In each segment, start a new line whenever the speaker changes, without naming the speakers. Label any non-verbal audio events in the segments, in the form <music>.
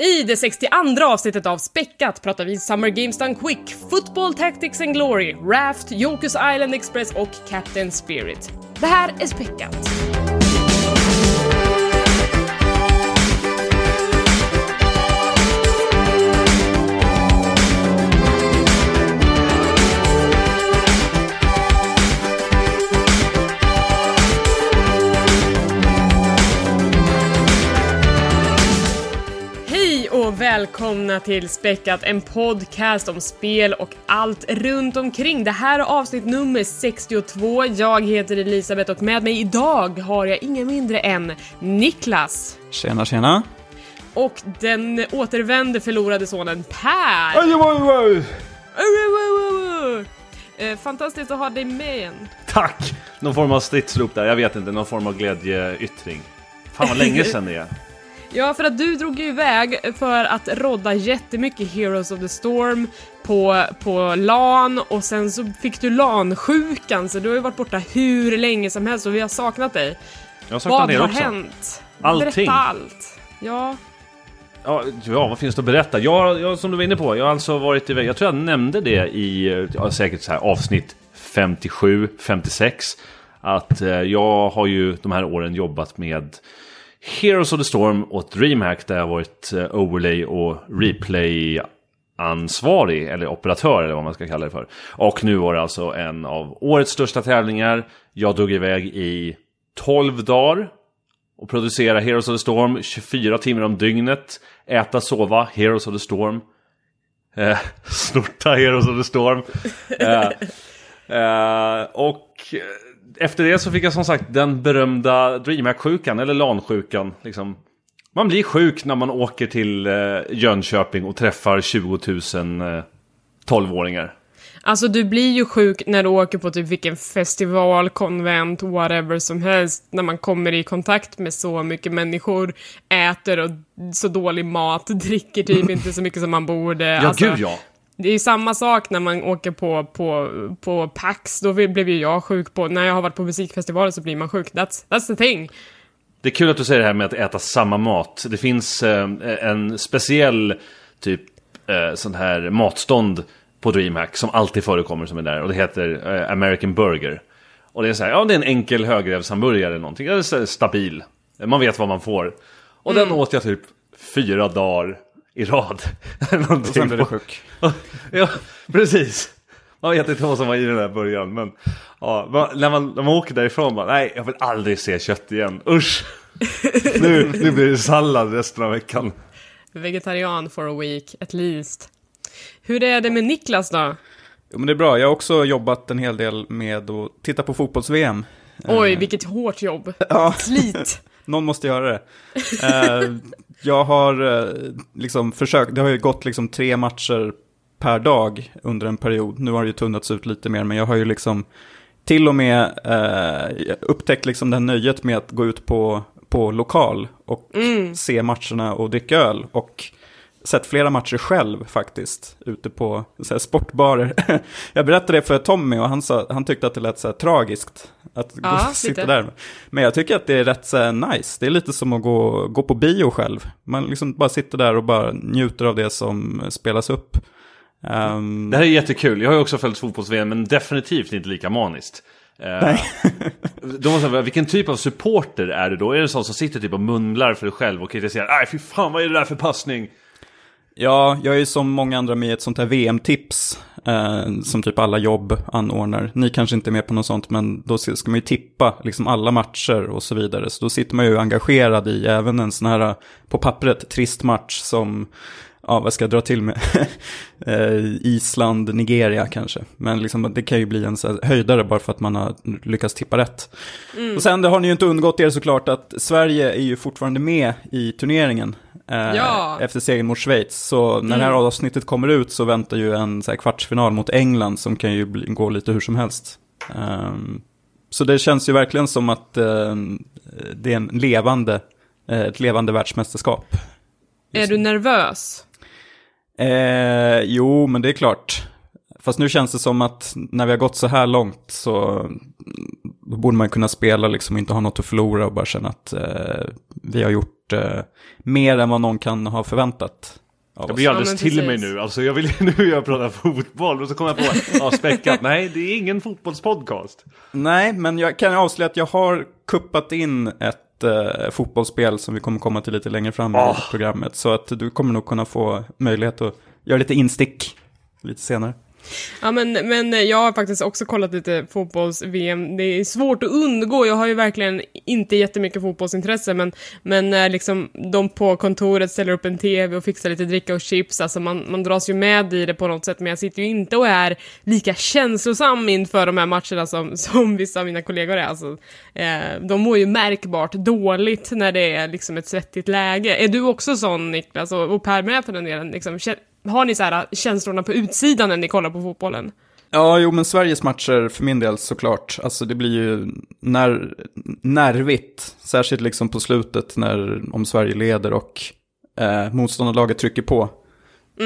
I det 62 avsnittet av Späckat pratar vi Summer Games Done Quick, Football Tactics and Glory, Raft, Jokus Island Express och Captain Spirit. Det här är Späckat. Välkomna till Späckat, en podcast om spel och allt runt omkring. Det här är avsnitt nummer 62. Jag heter Elisabeth och med mig idag har jag ingen mindre än Niklas.
Tjena, tjena.
Och den återvände förlorade sonen Per. Fantastiskt att ha dig med igen.
Tack! Någon form av stridsrop där, jag vet inte, någon form av glädjeyttring. Fan vad länge sedan det är.
Ja, för att du drog ju iväg för att rodda jättemycket Heroes of the Storm på, på LAN och sen så fick du LAN-sjukan så du har ju varit borta hur länge som helst och vi har saknat dig.
Jag har saknat
Vad
er
har
också.
hänt?
Allting.
Berätta allt. Ja.
Ja, ja, vad finns det att berätta? Jag, jag, som du var inne på, jag har alltså varit iväg, jag tror jag nämnde det i ja, säkert så här, avsnitt 57, 56. Att eh, jag har ju de här åren jobbat med Heroes of the Storm och DreamHack där jag varit eh, overlay och replay ansvarig eller operatör eller vad man ska kalla det för. Och nu var det alltså en av årets största tävlingar. Jag drog iväg i 12 dagar och producera Heroes of the Storm 24 timmar om dygnet. Äta, sova, Heroes of the Storm. Eh, <laughs> snorta Heroes of the Storm. Eh, eh, och eh, efter det så fick jag som sagt den berömda DreamHack-sjukan, eller LAN-sjukan. Liksom. Man blir sjuk när man åker till eh, Jönköping och träffar 20 000 eh, 12-åringar.
Alltså du blir ju sjuk när du åker på typ vilken festival, konvent, whatever som helst. När man kommer i kontakt med så mycket människor, äter och så dålig mat, <laughs> dricker typ inte så mycket som man borde.
Ja,
Alltså,
gud ja.
Det är samma sak när man åker på, på, på PAX, då blev ju jag sjuk på, när jag har varit på musikfestivaler så blir man sjuk. That's, that's the thing.
Det är kul att du säger det här med att äta samma mat. Det finns eh, en speciell typ eh, sån här matstånd på DreamHack som alltid förekommer som är där och det heter eh, American Burger. Och det är så här, ja det är en enkel högrevshamburgare eller någonting, det är stabil. Man vet vad man får. Och den åt jag typ fyra dagar i rad. <laughs>
Och sen blir du sjuk. <laughs>
ja, precis. Man vet inte vad som var i den där början. Men ja, man, när, man, när man åker därifrån bara, nej jag vill aldrig se kött igen. Usch! <laughs> nu, nu blir det sallad resten av veckan.
Vegetarian for a week, at least. Hur är det med Niklas då?
Jo, men det är bra. Jag har också jobbat en hel del med att titta på fotbolls-VM.
Oj, vilket hårt jobb.
Ja,
Slit.
någon måste göra det. Jag har eh, liksom försökt, det har ju gått liksom tre matcher per dag under en period. Nu har det ju tunnats ut lite mer, men jag har ju liksom till och med eh, upptäckt liksom det här nöjet med att gå ut på, på lokal och se matcherna och dricka öl. Och sett flera matcher själv faktiskt, ute på så här, sportbarer. <laughs> jag berättade det för Tommy och han, sa, han tyckte att det lät så här, tragiskt att gå
Ja,
och sitta
lite.
där. Men jag tycker att det är rätt så här, nice. Det är lite som att gå, gå på bio själv. Man liksom bara sitter där och bara njuter av det som spelas upp. Ehm,
Det här är jättekul. Jag har ju också följt fotbolls-VM men definitivt inte lika maniskt. Eh, måste jag fråga, vilken typ av supporter är du då? Är det sån som sitter typ och mumlar för dig själv och kritiserar? Nej fy fan vad är det där för passning?
Ja, jag är ju som många andra med i ett sånt här VM-tips. Eh, som typ alla jobb anordnar. Ni kanske inte är med på något sånt, men då ska man ju tippa liksom alla matcher och så vidare. Så då sitter man ju engagerad i även en sån här, eh, på pappret, trist match som, ja vad ska jag dra till med? <laughs> eh, Island, Nigeria kanske. Men liksom, det kan ju bli en så höjdare bara för att man har lyckats tippa rätt. Och sen det har ni ju inte undgått er såklart att Sverige är ju fortfarande med i turneringen. eh,
Ja.
Efter segern mot Schweiz. Så när det här avsnittet kommer ut så väntar ju en så kvartsfinal mot England som kan ju bli, gå lite hur som helst. Ehm, så det känns ju verkligen som att ehm, det är en levande, eh, ett levande världsmästerskap.
Är du nervös?
Eh, jo, men det är klart. Fast nu känns det som att när vi har gått så här långt så då borde man kunna spela liksom och inte ha något att förlora och bara känna att eh, vi har gjort eh, mer än vad någon kan ha förväntat.
Jag blir
Ja,
alldeles
men
till mig nu. Alltså jag vill <laughs> nu jag pratar fotboll och så kommer jag på, ja späckat, nej det är ingen fotbollspodcast.
Nej, men jag kan avslöja att jag har kuppat in ett eh, fotbollsspel som vi kommer komma till lite längre fram
Ah.
i programmet. Så att du kommer nog kunna få möjlighet att göra lite instick lite senare.
Ja, men, men jag har faktiskt också kollat lite fotbolls-VM. Det är svårt att undgå. Jag har ju verkligen inte jättemycket fotbollsintresse, men, men när liksom de på kontoret ställer upp en TV och fixar lite dricka och chips, alltså man, man dras ju med i det på något sätt, men jag sitter ju inte och är lika känslosam inför de här matcherna som, som vissa av mina kollegor är. Alltså, eh, de mår ju märkbart dåligt när det är liksom ett svettigt läge. Är du också sån, Niklas, och, och Per med för den delen? Liksom, har ni så här känslorna på utsidan när ni kollar på fotbollen?
Ja, jo, men Sveriges matcher för min del såklart. Alltså det blir ju när, nervigt, särskilt liksom på slutet när om Sverige leder och eh, motståndarlaget trycker på.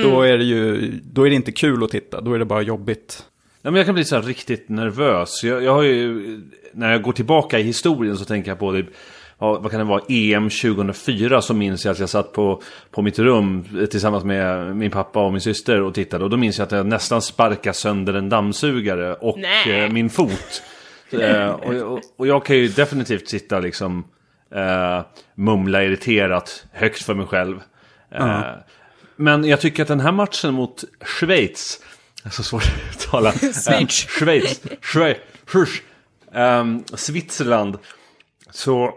Då är det ju, då är det inte kul att titta, då är det bara jobbigt.
Ja, men jag kan bli så här riktigt nervös. Jag, jag har ju, när jag går tillbaka i historien så tänker jag på det. Ja, vad kan det vara? EM 2004 så minns jag att jag satt på, på mitt rum tillsammans med min pappa och min syster och tittade. Och då minns jag att jag nästan sparkade sönder en dammsugare och
Nej.
eh, min fot. <laughs> eh, och, och, och jag kan ju definitivt sitta liksom eh, mumla irriterat högt för mig själv. Eh, Men jag tycker att den här matchen mot Schweiz, det är så svårt att tala.
Schweiz. <laughs>
Eh, Schweiz. Schweiz. Schweiz. Um, Switzerland. Så,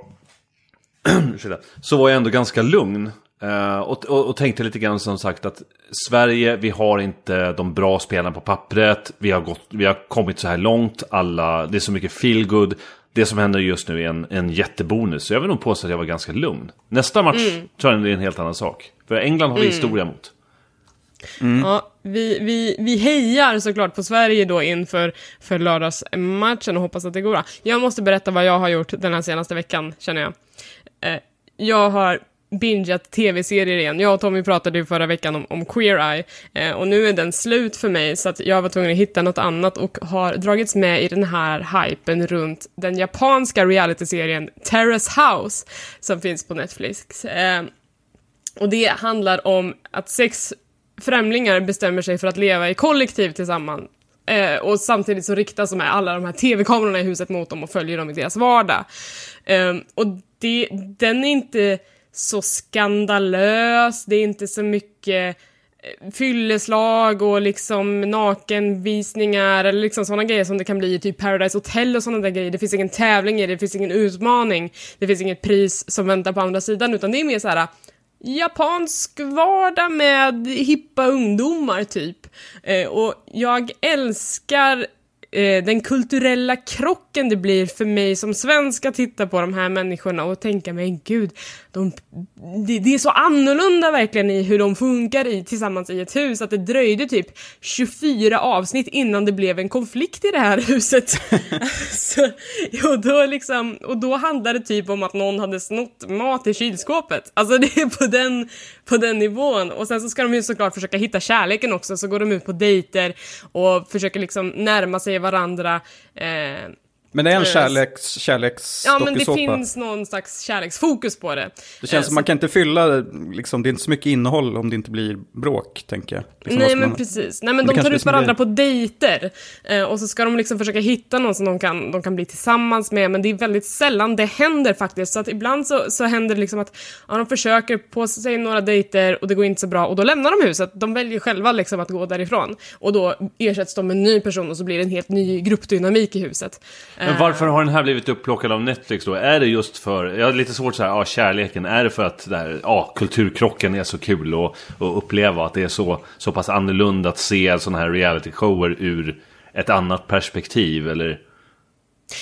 <clears throat> så var jag ändå ganska lugn. Eh, och, och, och tänkte lite grann som sagt att Sverige, vi har inte de bra spelarna på pappret. Vi har, gått, vi har kommit så här långt. Alla, det är så mycket feel good. Det som händer just nu är en, en jättebonus. Så jag vill nog påstå att jag var ganska lugn. Nästa match tror jag det är en helt annan sak. För England har vi historia mot.
Ja, vi, vi, vi hejar såklart på Sverige då inför för lördagsmatchen och hoppas att det går bra. Jag måste berätta vad jag har gjort den här senaste veckan, känner jag. Eh, jag har bingeat tv-serier igen. Jag och Tommy pratade ju förra veckan om, om Queer Eye eh, och nu är den slut för mig så att jag var tvungen att hitta något annat och har dragits med i den här hypen runt den japanska realityserien Terrace House som finns på Netflix. Eh, och det handlar om att sex främlingar bestämmer sig för att leva i kollektiv tillsammans. Eh, och samtidigt så riktas de här, alla de här tv-kamerorna i huset mot dem och följer dem i deras vardag. Eh, och det, den är inte så skandalös, det är inte så mycket eh, fylleslag och liksom nakenvisningar eller liksom sådana grejer som det kan bli i typ Paradise Hotel och sådana där grejer. Det finns ingen tävling i det, det finns ingen utmaning, det finns inget pris som väntar på andra sidan utan det är mer så här japansk vardag med hippa ungdomar typ. Eh, och jag älskar eh, den kulturella krocken det blir för mig som svensk att titta på de här människorna och tänka mig gud, de, det, det är så annorlunda verkligen i hur de funkar i, tillsammans i ett hus att det dröjde typ 24 avsnitt innan det blev en konflikt i det här <laughs> huset. <laughs> så, och, då liksom, och då handlade det typ om att någon hade snott mat i kylskåpet. Alltså det är på den, på den nivån. Och sen så ska de ju såklart försöka hitta kärleken också, så går de ut på dejter och försöker liksom närma sig varandra varandra. Eh,
men det är en kärleks, kärleks
ja men det finns någon slags kärleksfokus på det.
Det känns
Eh,
som man kan inte fylla, liksom, det är inte så mycket innehåll om det inte blir bråk, tänker jag. Liksom,
Nej men
man-
precis. Nej men
det
de tar ut varandra
det-
på dejter. Eh, och så ska de liksom försöka hitta någon som de kan, de kan bli tillsammans med. Men det är väldigt sällan det händer faktiskt. Så att ibland så, så händer det liksom att ja, de försöker på sig några dejter och det går inte så bra. Och då lämnar de huset. De väljer själva liksom att gå därifrån. Och då ersätts de med en ny person och så blir det en helt ny gruppdynamik i huset.
Men varför har den här blivit upplockad av Netflix då? Är det just för, jag har lite svårt så här, ja kärleken, är det för att det här, ja, kulturkrocken är så kul att, att uppleva? Att det är så, så pass annorlunda att se sådana här reality-shower ur ett annat perspektiv? Eller?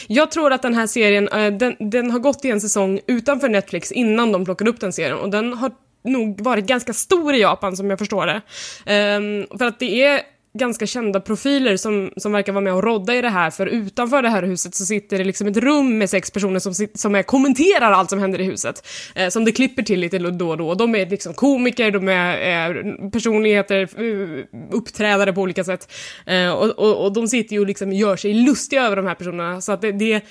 Jag tror att den här serien, eh, den, den har gått i en säsong utanför Netflix innan de plockade upp den serien och den har nog varit ganska stor i Japan som jag förstår det. Ehm, för att det är ganska kända profiler som, som verkar vara med och rodda i det här, för utanför det här huset så sitter det liksom ett rum med sex personer som, som är, kommenterar allt som händer i huset. Eh, som det klipper till lite då och då. De är liksom komiker, de är, eh, personligheter, uppträdare på olika sätt. Eh, och, och, och, de sitter ju och liksom gör sig lustiga över de här personerna, så att det, det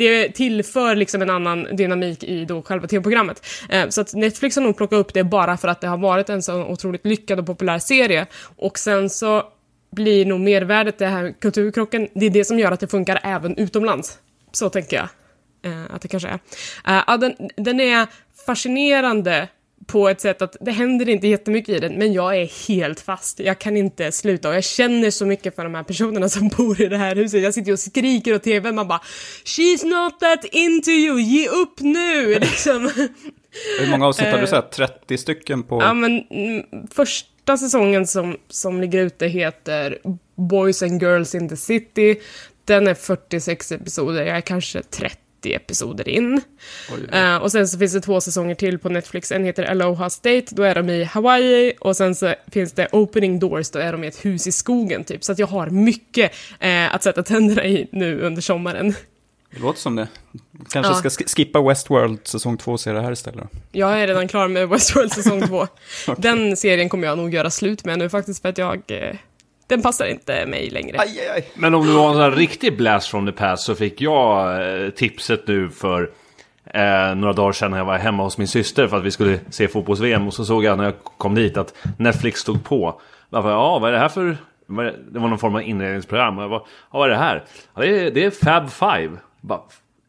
det tillför liksom en annan dynamik i då själva tv-programmet. Eh, så att Netflix har nog plockat upp det bara för att det har varit en så otroligt lyckad och populär serie. Och sen så blir nog mervärdet, det här kulturkrocken, det är det som gör att det funkar även utomlands. Så tänker jag eh, att det kanske är. Eh, ja, den, den är fascinerande på ett sätt att det händer inte jättemycket i den, men jag är helt fast. Jag kan inte sluta och jag känner så mycket för de här personerna som bor i det här huset. Jag sitter och skriker åt tvn, man bara “She's not that into you, ge upp nu!” <laughs> liksom.
Hur många avsnitt har du sett? 30 stycken på...
Ja, men mm, första säsongen som, som ligger ute heter Boys and Girls in the City. Den är 46 episoder, jag är kanske 30 30 episoder in. Uh, och sen så finns det två säsonger till på Netflix. En heter Aloha State, då är de i Hawaii. Och sen så finns det Opening Doors, då är de i ett hus i skogen typ. Så att jag har mycket uh, att sätta tänderna i nu under sommaren.
Det låter som det. Kanske ja. ska skippa Westworld säsong två och se det här istället.
Jag är redan klar med Westworld säsong två. <laughs> okay. Den serien kommer jag nog göra slut med nu faktiskt för att jag eh, den passar inte mig längre. Aj,
aj, aj. Men om du var en sån här riktig blast from the past så fick jag eh, tipset nu för eh, några dagar sedan när jag var hemma hos min syster för att vi skulle se fotbolls-VM och så såg jag när jag kom dit att Netflix stod på. Jag bara, ja, vad är det här för... Det var någon form av inredningsprogram. Jag bara, ja, vad är det här? Ja, det, är, det är Fab Five. Bara,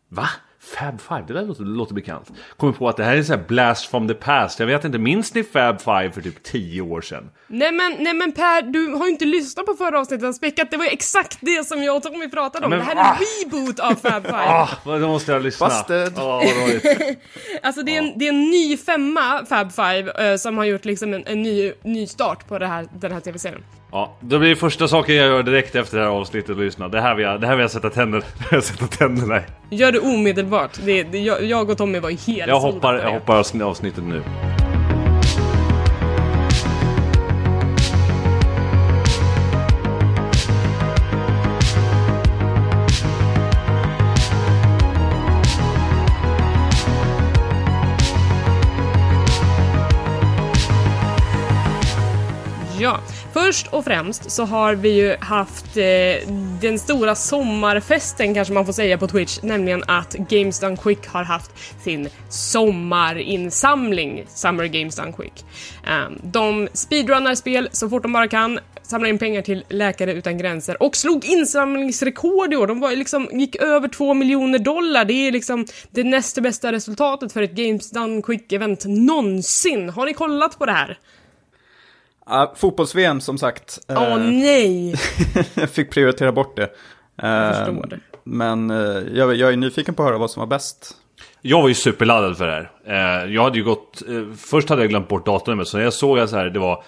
va? Fab Five, det där låter, låter bekant. Kommer på att det här är så här blast from the past. Jag vet inte, minns ni Fab Five för typ 10 år sedan?
Nej men, nej men Per, du har ju inte lyssnat på förra avsnittet av Späckat. Det var ju exakt det som jag och Tommy pratade om. Men, det här är en ah! reboot av Fab <laughs> Five.
ah, då måste jag lyssna.
Busted.
Oh, <laughs>
alltså det är, en, det är en ny femma, Fab Five, uh, som har gjort liksom en, en ny, ny start på det här, den här tv-serien.
Ja, då blir det första saken jag gör direkt efter det här avsnittet och lyssna. Det här vill jag, det här vill jag sätta tänderna, <laughs> jag sätta tänderna i.
Gör det omedelbart. Det, det, jag, jag och Tommy var helt
Jag hoppar, jag hoppar avsnittet nu.
Ja, Först och främst så har vi ju haft eh, den stora sommarfesten kanske man får säga på Twitch, nämligen att Games Done Quick har haft sin sommarinsamling, Summer Games Done Quick. Um, de speedrunnar spel så fort de bara kan, samlar in pengar till Läkare Utan Gränser och slog insamlingsrekord i år. De var liksom, gick över 2 miljoner dollar. Det är liksom det näst bästa resultatet för ett Games Done Quick-event någonsin. Har ni kollat på det här?
Uh, Fotbolls-VM som sagt.
Åh oh, nej!
jag <laughs> fick prioritera bort det.
jag förstår det.
Men uh, jag, jag, är nyfiken på att höra vad som var bäst.
Jag var ju superladdad för det här. Uh, jag hade ju gått... först hade jag glömt bort datumet, så när jag såg att så här, det var...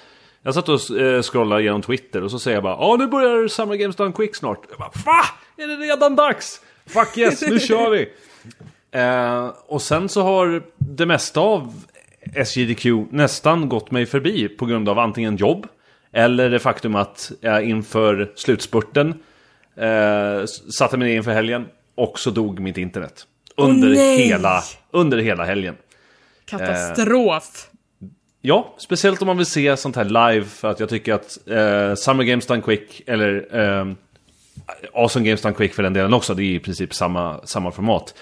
Jag satt och scrollade genom Twitter och så säger jag bara Ja nu börjar Summer Games Done Quick snart. Jag bara Va? Är det redan dags? Fuck yes, nu kör vi! <laughs> och sen så har det mesta av SJDQ nästan gått mig förbi på grund av antingen jobb eller det faktum att jag inför slutspurten eh, satte mig ner inför helgen och så dog mitt internet. Under,
oh,
hela, under hela helgen.
Katastrof!
Eh, ja, speciellt om man vill se sånt här live för att jag tycker att eh, Summer Games Done Quick eller eh, Awesome Games Done Quick för den delen också, det är i princip samma, samma format.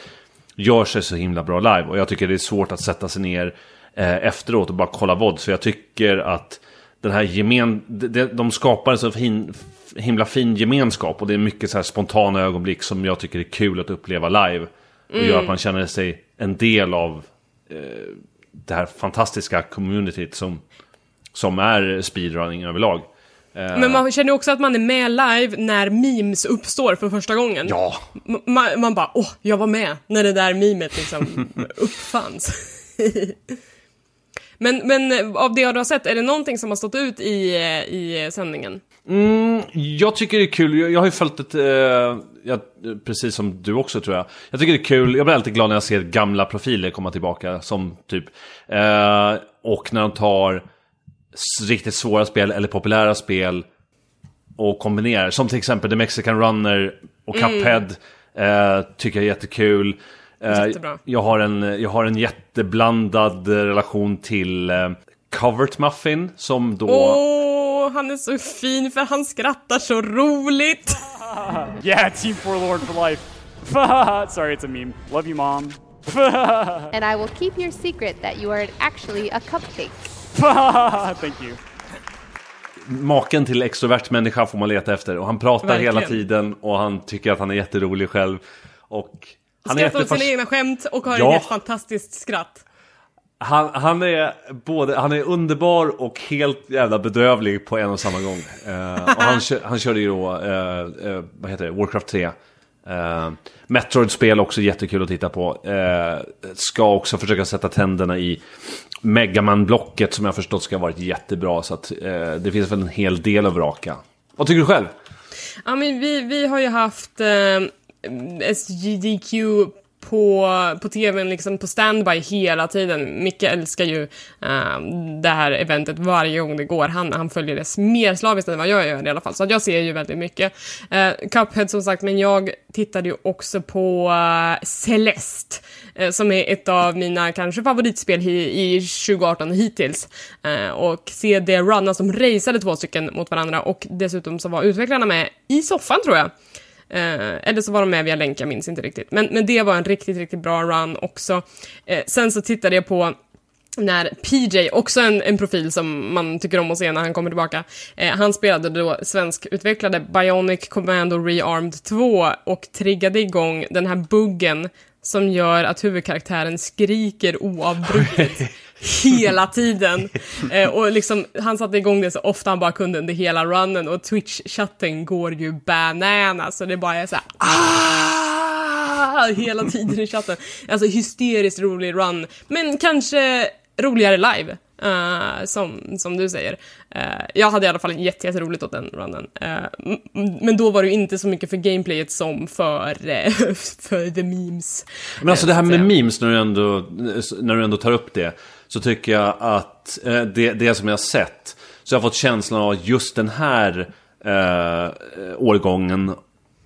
Gör sig så himla bra live och jag tycker det är svårt att sätta sig ner eh, efteråt och bara kolla vod. Så jag tycker att den här gemen, de, de skapar en så fin, himla fin gemenskap och det är mycket så här spontana ögonblick som jag tycker är kul att uppleva live. Och mm. gör att man känner sig en del av eh, det här fantastiska communityt som, som är speedrunning överlag.
Eh, Men man känner också att man är med live när memes uppstår för första gången.
Ja.
Man, man bara, åh, jag var med när det där memet liksom <laughs> uppfanns. <laughs> Men, men eh, av det du har sett, är det någonting som har stått ut i, eh, i sändningen?
Mm, jag tycker det är kul, jag, jag har ju följt ett, eh, jag, precis som du också tror jag. Jag tycker det är kul, jag blir alltid glad när jag ser gamla profiler komma tillbaka som typ, eh, och när de tar riktigt svåra spel eller populära spel och kombinerar. Som till exempel The Mexican Runner och Cuphead. Eh, tycker jag är jättekul. Eh,
Jättebra.
jag, har en, jag har en jätteblandad relation till eh, Covert Muffin som då...
Åh, han är så fin för han skrattar så roligt. <laughs>
Yeah, Team Forlord for life. <laughs> Sorry, it's a meme. Love you, mom. <laughs>
And I will keep your secret that you are actually a cupcake.
Thank you.
Maken till extrovert människa får man leta efter. Och han pratar
Verkligen.
hela tiden och han tycker att han är jätterolig själv. Och han är
Skrattar åt sina egna skämt och har
Ja.
ett helt fantastiskt skratt.
han, han är både, han är underbar och helt jävla bedrövlig på en och samma gång. Eh, och han, han körde ju då, eh, eh, vad heter det, Warcraft 3. Uh, Metroid-spel också jättekul att titta på. Ska också försöka sätta tänderna i Megaman-blocket som jag förstått ska ha varit jättebra. Så att det finns väl en hel del att vraka. Vad tycker du själv?
Ja, men vi, vi har ju haft SGDQ på, på tvn, liksom på standby hela tiden. Micke älskar ju uh, det här eventet varje gång det går. Han, han följer det mer slaviskt än vad jag gör i alla fall. Så att jag ser ju väldigt mycket. Uh, Cuphead som sagt, men jag tittade ju också på uh, Celeste. uh, Som är ett av mina kanske favoritspel i, i 2018 hittills. Och se det runna som raceade två stycken mot varandra och dessutom så var utvecklarna med i soffan tror jag. Eh, eller så var de med via länk, jag minns inte riktigt. Men, men det var en riktigt, riktigt bra run också. Eh, sen så tittade jag på när PJ, också en, en profil som man tycker om att se när han kommer tillbaka, eh, han spelade då svenskutvecklade Bionic Commando Rearmed 2 och triggade igång den här buggen som gör att huvudkaraktären skriker oavbrutet <laughs> hela tiden. <laughs> Eh, och liksom, han satte igång det så ofta han bara kunde under hela runnen och Twitch-chatten går ju banana så det bara är såhär ah! hela tiden i chatten. Alltså hysteriskt rolig run, men kanske roligare live. Eh, som, som du säger. Eh, jag hade i alla fall jätte, jätteroligt åt den runnen. M- men då var det ju inte så mycket för gameplayet som för, <laughs> för the memes.
Men alltså det här med memes, när du ändå, när du ändå tar upp det. Så tycker jag att det, det som jag har sett. Så jag har fått känslan av just den här årgången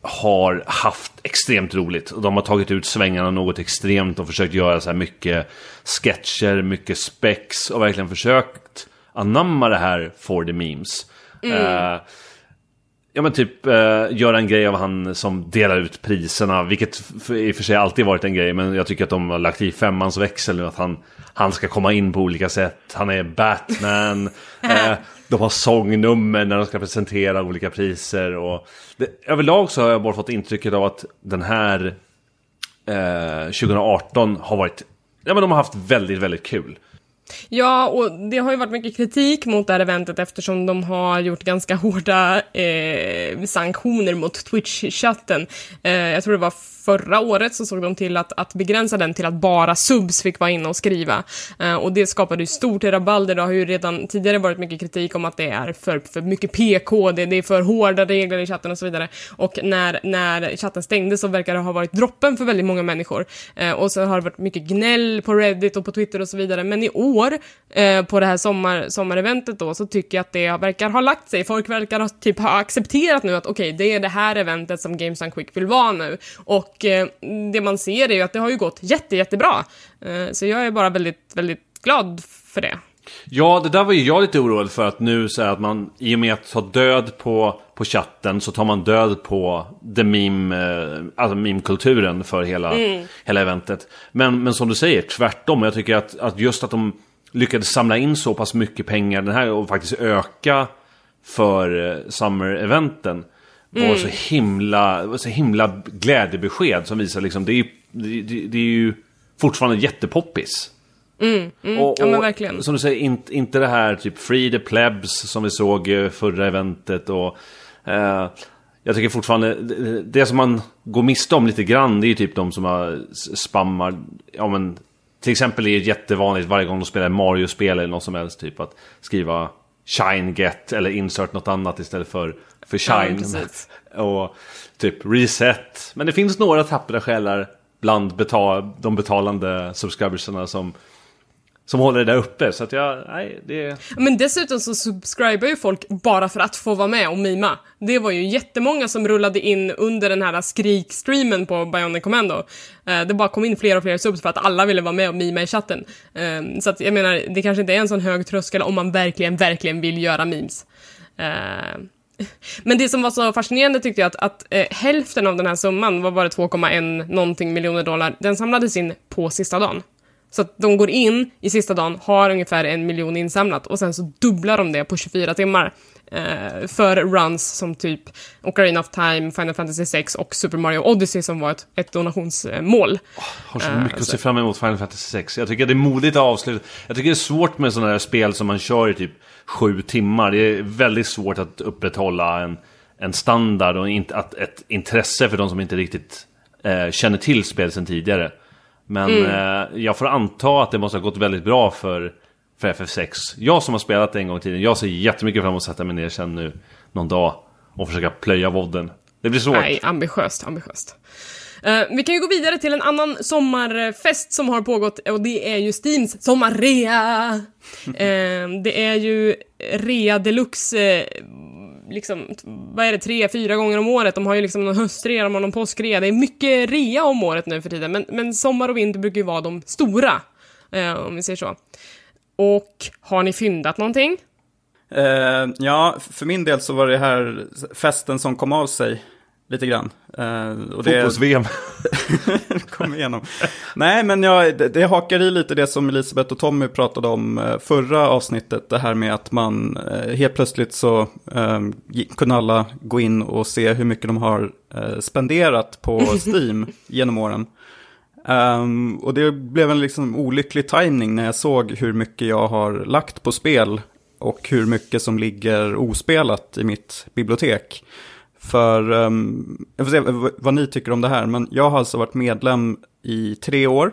har haft extremt roligt. De har tagit ut svängarna något extremt och försökt göra så här mycket sketcher, mycket spex och verkligen försökt anamma det här for the memes. Eh, Ja men typ eh, göra en grej av han som delar ut priserna, vilket i och för sig alltid varit en grej, men jag tycker att de har lagt i femmans växel nu att han, han ska komma in på olika sätt. Han är Batman, <laughs> eh, de har sångnummer när de ska presentera olika priser och det, överlag så har jag bara fått intrycket av att den här eh, 2018 har varit, ja men de har haft väldigt, väldigt kul.
Ja, och det har ju varit mycket kritik mot det här eventet eftersom de har gjort ganska <laughs> hårda eh, sanktioner mot Twitch-chatten. Eh, jag tror det var förra året så såg de till att, att begränsa den till att bara subs fick vara inne och skriva. Eh, och det skapade ju stort rabalder. Det har ju redan tidigare varit mycket kritik om att det är för, för mycket PK, det, det är för hårda regler i chatten och så vidare. Och när, när chatten stängdes så verkar det ha varit droppen för väldigt många människor. Eh, och så har det varit mycket gnäll på Reddit och på Twitter och så vidare. Men i år, eh, på det här sommar, sommareventet då, så tycker jag att det verkar ha lagt sig. Folk verkar ha, typ, ha accepterat nu att okej, det är det här eventet som Games Quick vill vara nu. Och eh, det man ser är ju att det har ju gått jätte, jättebra. Eh, så jag är bara väldigt, väldigt glad för det.
Ja, det där var ju jag lite oroad för att nu så att man i och med att ta död på, på chatten så tar man död på the meme, eh, alltså meme-kulturen för hela, hela eventet. Men, men som du säger, tvärtom. Jag tycker att, att just att de lyckades samla in så pass mycket pengar den här och faktiskt öka för eh, summer-eventen var så himla, var så himla glädjebesked som visar liksom, det är ju, det, det, det är ju fortfarande jättepoppis. Och,
Mm, ja, men
och
verkligen.
Som du säger, inte, inte det här typ Free the Plebs som vi såg eh, förra eventet och... Eh, jag tycker fortfarande, det, det som man går miste om lite grann, det är ju typ de som har spammar, ja men... Till exempel är det jättevanligt varje gång de spelar Mario-spel eller något som helst, typ att skriva Shine Get eller insert något annat istället för, för
Ja,
Shine.
precis. <laughs>
och typ reset. Men det finns några tappra själar bland betal, de betalande subscribersarna som som håller det där uppe. Så att jag, nej, det...
Men dessutom så subscribar ju folk bara för att få vara med och mima. Det var ju jättemånga som rullade in under den här skrik-streamen på Bionic Commando. Eh, det bara kom in fler och fler subs för att alla ville vara med och mima i chatten. Ehm, så att jag menar, det kanske inte är en sån hög tröskel om man verkligen, verkligen vill göra memes. Ehm, <laughs> men det som var så fascinerande tyckte jag att, att eh, hälften av den här summan, vad var det 2,1 någonting miljoner dollar, den samlades in på sista dagen. Så att de går in i sista dagen, har ungefär en miljon insamlat och sen så dubblar de det på 24 timmar. Eh, för runs som typ Ocarina of Time, Final Fantasy 6 och Super Mario Odyssey som var ett, ett donationsmål.
Har så
Eh,
mycket att
så-
se fram emot Final Fantasy 6. Jag tycker det är modigt att avsluta. Jag tycker det är svårt med sådana här spel som man kör i typ sju timmar. Det är väldigt svårt att upprätthålla en, en standard och inte, att, ett intresse för de som inte riktigt eh, känner till spel sedan tidigare. Men
Mm.
eh, jag får anta att det måste ha gått väldigt bra för, för FF6. Jag som har spelat det en gång i tiden, jag ser jättemycket fram emot att sätta mig ner sen nu någon dag och försöka plöja vodden. Det blir svårt.
Nej, ambitiöst, ambitiöst. Eh, vi kan ju gå vidare till en annan sommarfest som har pågått och det är ju Steams sommarrea. uh, <laughs> det är ju rea deluxe, eh, liksom, vad är det, tre, fyra gånger om året. De har ju liksom någon höstrea, de har någon påskrea. Det är mycket rea om året nu för tiden, men, men sommar och vinter brukar ju vara de stora, eh, om vi säger så. Och har ni fyndat någonting?
Eh, ja, för min del så var det här festen som kom av sig lite grann. Eh,
Fotbolls-VM. <laughs>
kom igenom. Nej, men jag, det, det hakar i lite det som Elisabeth och Tommy pratade om eh, förra avsnittet. Det här med att man eh, helt plötsligt så eh, kunde alla gå in och se hur mycket de har eh, spenderat på <laughs> Steam genom åren. Ehm, och det blev en liksom olycklig timing när jag såg hur mycket jag har lagt på spel och hur mycket som ligger ospelat i mitt bibliotek. För, ehm, jag får se vad ni tycker om det här, men jag har alltså varit medlem i tre år.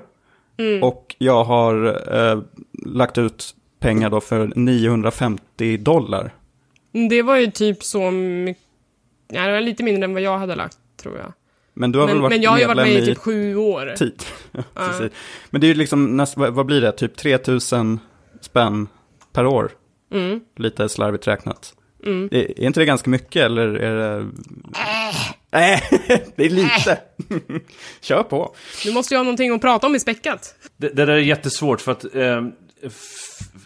Och jag har eh, lagt ut pengar då för 950 dollar.
Det var ju typ så mycket, ja, det var lite mindre än vad jag hade lagt, tror jag.
Men du har väl
Men,
varit
men jag har ju varit med i typ sju år. <laughs>
tid. Precis. Men det är ju liksom, näst, vad blir det, typ 3000 spänn per år.
Mm.
Lite slarvigt räknat. Är, är inte det ganska mycket eller är det... Nej, <laughs> det är lite. Kör på.
Du måste ju ha någonting att prata om i späckat.
Det, det där är jättesvårt för att eh,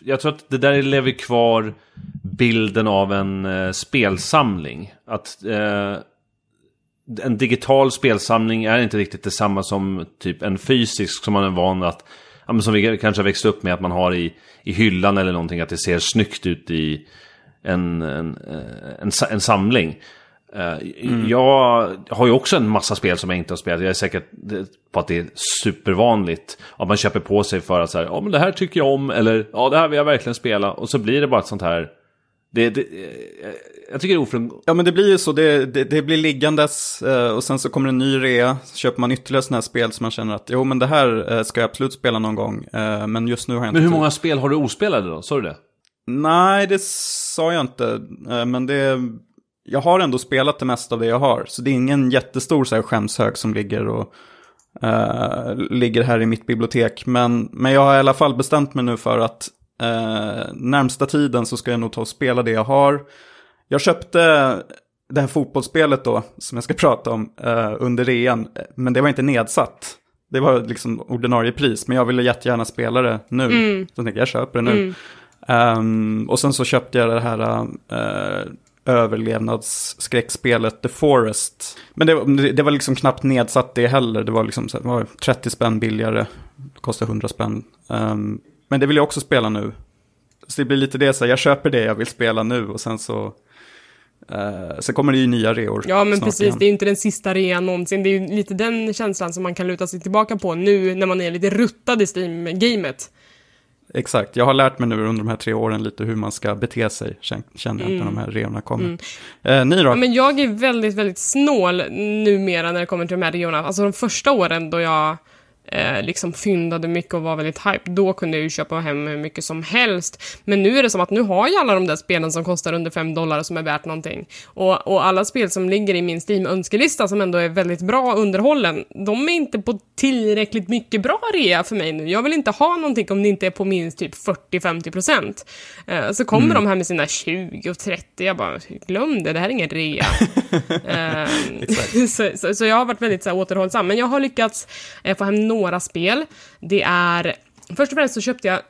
jag tror att det där lever kvar bilden av en eh, spelsamling. Att eh, en digital spelsamling är inte riktigt detsamma som typ en fysisk som man är van att ja, som vi kanske har växt upp med att man har i, i hyllan eller någonting att det ser snyggt ut i en, en, eh, en, en samling. Eh, Jag har ju också en massa spel som jag inte har spelat. Jag är säker på att det är supervanligt. Att man köper på sig för att säga, ja men det här tycker jag om, eller ja det här vill jag verkligen spela. Och så blir det bara ett sånt här... Det, det, eh, jag tycker det är ofrån...
Ja men det blir ju så, det, det, det blir liggandes och sen så kommer en ny rea. Så köper man ytterligare sådana här spel som man känner att jo men det här ska jag absolut spela någon gång. Men just nu har jag inte
Men hur många spel har du ospelade då? Sa du det?
Nej, det sa jag inte. Eh, Men det... Jag har ändå spelat det mesta av det jag har. Så det är ingen jättestor så här, skämshög som ligger och eh, ligger här i mitt bibliotek. Men, men jag har i alla fall bestämt mig nu för att uh, närmsta tiden så ska jag nog ta och spela det jag har. Jag köpte det här fotbollsspelet då, som jag ska <laughs> prata om, eh, under rean. Men det var inte nedsatt. Det var liksom ordinarie pris, men jag ville jättegärna spela det nu. Så jag tänkte jag köper det nu. Ehm, och sen så köpte jag det här uh, överlevnadsskräckspelet The Forest. Men det, var- det var liksom knappt nedsatt det heller. Det var liksom det var 30 spänn billigare. Det kostar 100 spänn. Ehm, men det vill jag också spela nu. Så det blir lite det, så här, jag köper det jag vill spela nu och sen så... Uh, sen kommer det ju nya reor
Ja, men precis.
igen.
Det är ju inte den sista rean någonsin. Det är ju lite den känslan som man kan luta sig tillbaka på nu när man är lite ruttad i Steam-gamet.
Exakt, jag har lärt mig nu under de här tre åren lite hur man ska bete sig, kän- känner jag, när de här reorna kommer. Eh, ni då?
Mm. Ja, men jag är väldigt, väldigt snål numera när det kommer till de här reorna. Alltså de första åren då jag eh, liksom fyndade mycket och var väldigt hype, då kunde jag ju köpa hem hur mycket som helst. Men nu är det som att nu har jag alla de där spelen som kostar under 5 dollar som är värt någonting. Och, och alla spel som ligger i min Steam-önskelista som ändå är väldigt bra underhållen, de är inte på tillräckligt mycket bra rea för mig nu. Jag vill inte ha någonting om det inte är på minst typ 40-50 procent. Eh, så kommer de här med sina 20 och 30, jag bara, glöm det, det här är ingen rea. <laughs> Eh, <laughs> så, så, så jag har varit väldigt så här, återhållsam, men jag har lyckats eh, få hem några spel. Det är, först och främst så köpte jag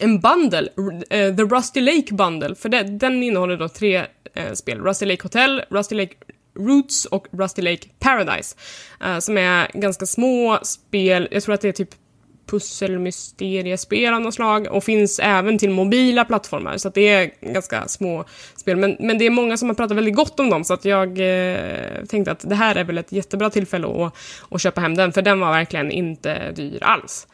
en bundle, eh, The Rusty Lake Bundle, för det, den innehåller då tre eh, spel. Rusty Lake Hotel, Rusty Lake Roots och Rusty Lake Paradise. eh, som är ganska små spel, jag tror att det är typ pusselmysteriespel av något slag och finns även till mobila plattformar så att det är ganska små spel. Men, men det är många som har pratat väldigt gott om dem så att jag eh, tänkte att det här är väl ett jättebra tillfälle att, att köpa hem den för den var verkligen inte dyr alls.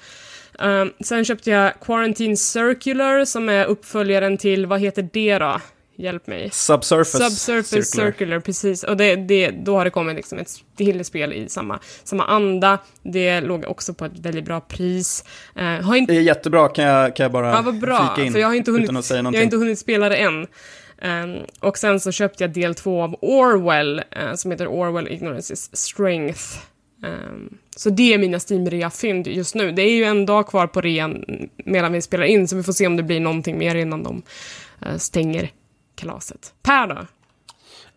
Um, sen köpte jag Quarantine Circular som är uppföljaren till, vad heter det då? Hjälp mig.
Subsurface,
Subsurface Circular. precis. Och det, det, då har det kommit liksom ett till spel i samma, samma anda. Det låg också på ett väldigt bra pris. Uh, har inte,
Det är jättebra, kan jag, kan jag bara
ja, vad bra,
flika in
för jag har inte hunnit,
utan att säga
jag har
någonting?
inte hunnit spela det än. Um, och sen så köpte jag del två av Orwell, uh, som heter Orwell Ignorance is Strength. Um, så det är mina Steam-rea-fynd just nu. Det är ju en dag kvar på rean medan vi spelar in, så vi får se om det blir någonting mer innan de uh, stänger kalaset. Per då?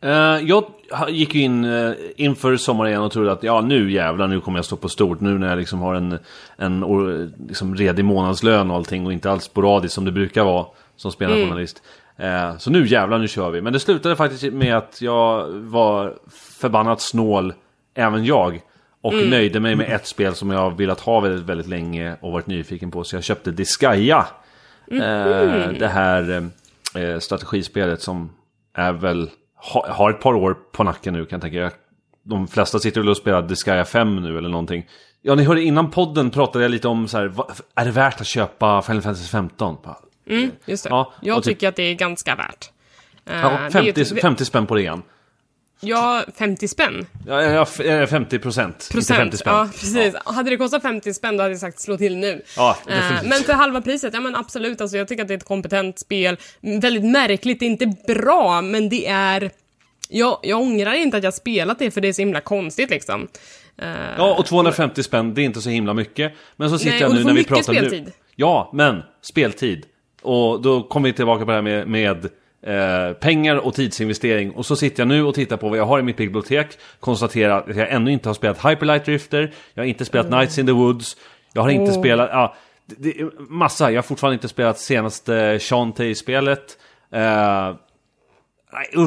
Eh, jag gick ju in uh, inför sommaren igen och trodde att ja nu jävlar nu kommer jag stå på stort nu när jag liksom har en, en or- liksom redig månadslön och allting och inte alls sporadiskt som det brukar vara som spelarjournalist. Eh, så nu jävlar nu kör vi. Men det slutade faktiskt med att jag var förbannat snål, även jag. Och nöjde mig med ett spel som jag velat ha väldigt, väldigt länge och varit nyfiken på. Så jag köpte Disgaea. Eh, det här eh, strategispelet som är väl, ha, har ett par år på nacken nu kan jag tänka. De flesta sitter väl och spelar Disgaea 5 nu eller någonting. Ja, ni hörde innan podden pratade jag lite om så här, är det värt att köpa Final Fantasy 15? Bara,
Just det.
Ja,
jag
typ-
tycker att det är ganska värt.
Ja,
det är ju
50,
ett-
50 spänn på rean.
Ja, 50 spänn.
Ja, ja, f- eh, 50 procent. Inte 50
Procent,
spänn.
ja precis. Hade det kostat 50 spänn då hade jag sagt slå till nu.
Ja,
Eh,
definitivt.
men för halva priset, ja men absolut, alltså jag tycker att det är ett kompetent spel. Väldigt märkligt, det är inte bra, men det är... Jag, jag ångrar inte att jag spelat det för det är så himla konstigt liksom. Eh,
Ja, och 250 spänn, det är inte så himla mycket. Men så sitter
Nej,
jag
och
nu
du får
när vi
mycket
pratar nu.
speltid.
Ja, men speltid. Och då kommer vi tillbaka på det här med, med eh, pengar och tidsinvestering. Och så sitter jag nu och tittar på vad jag har i mitt bibliotek. Konstaterar att jag ännu inte har spelat Hyperlight Drifter. Jag har inte spelat
Mm.
Nights in the Woods. Jag har inte
Åh.
spelat... Ja, det, det är massa. Jag har fortfarande inte spelat senaste Shantae-spelet. Eh,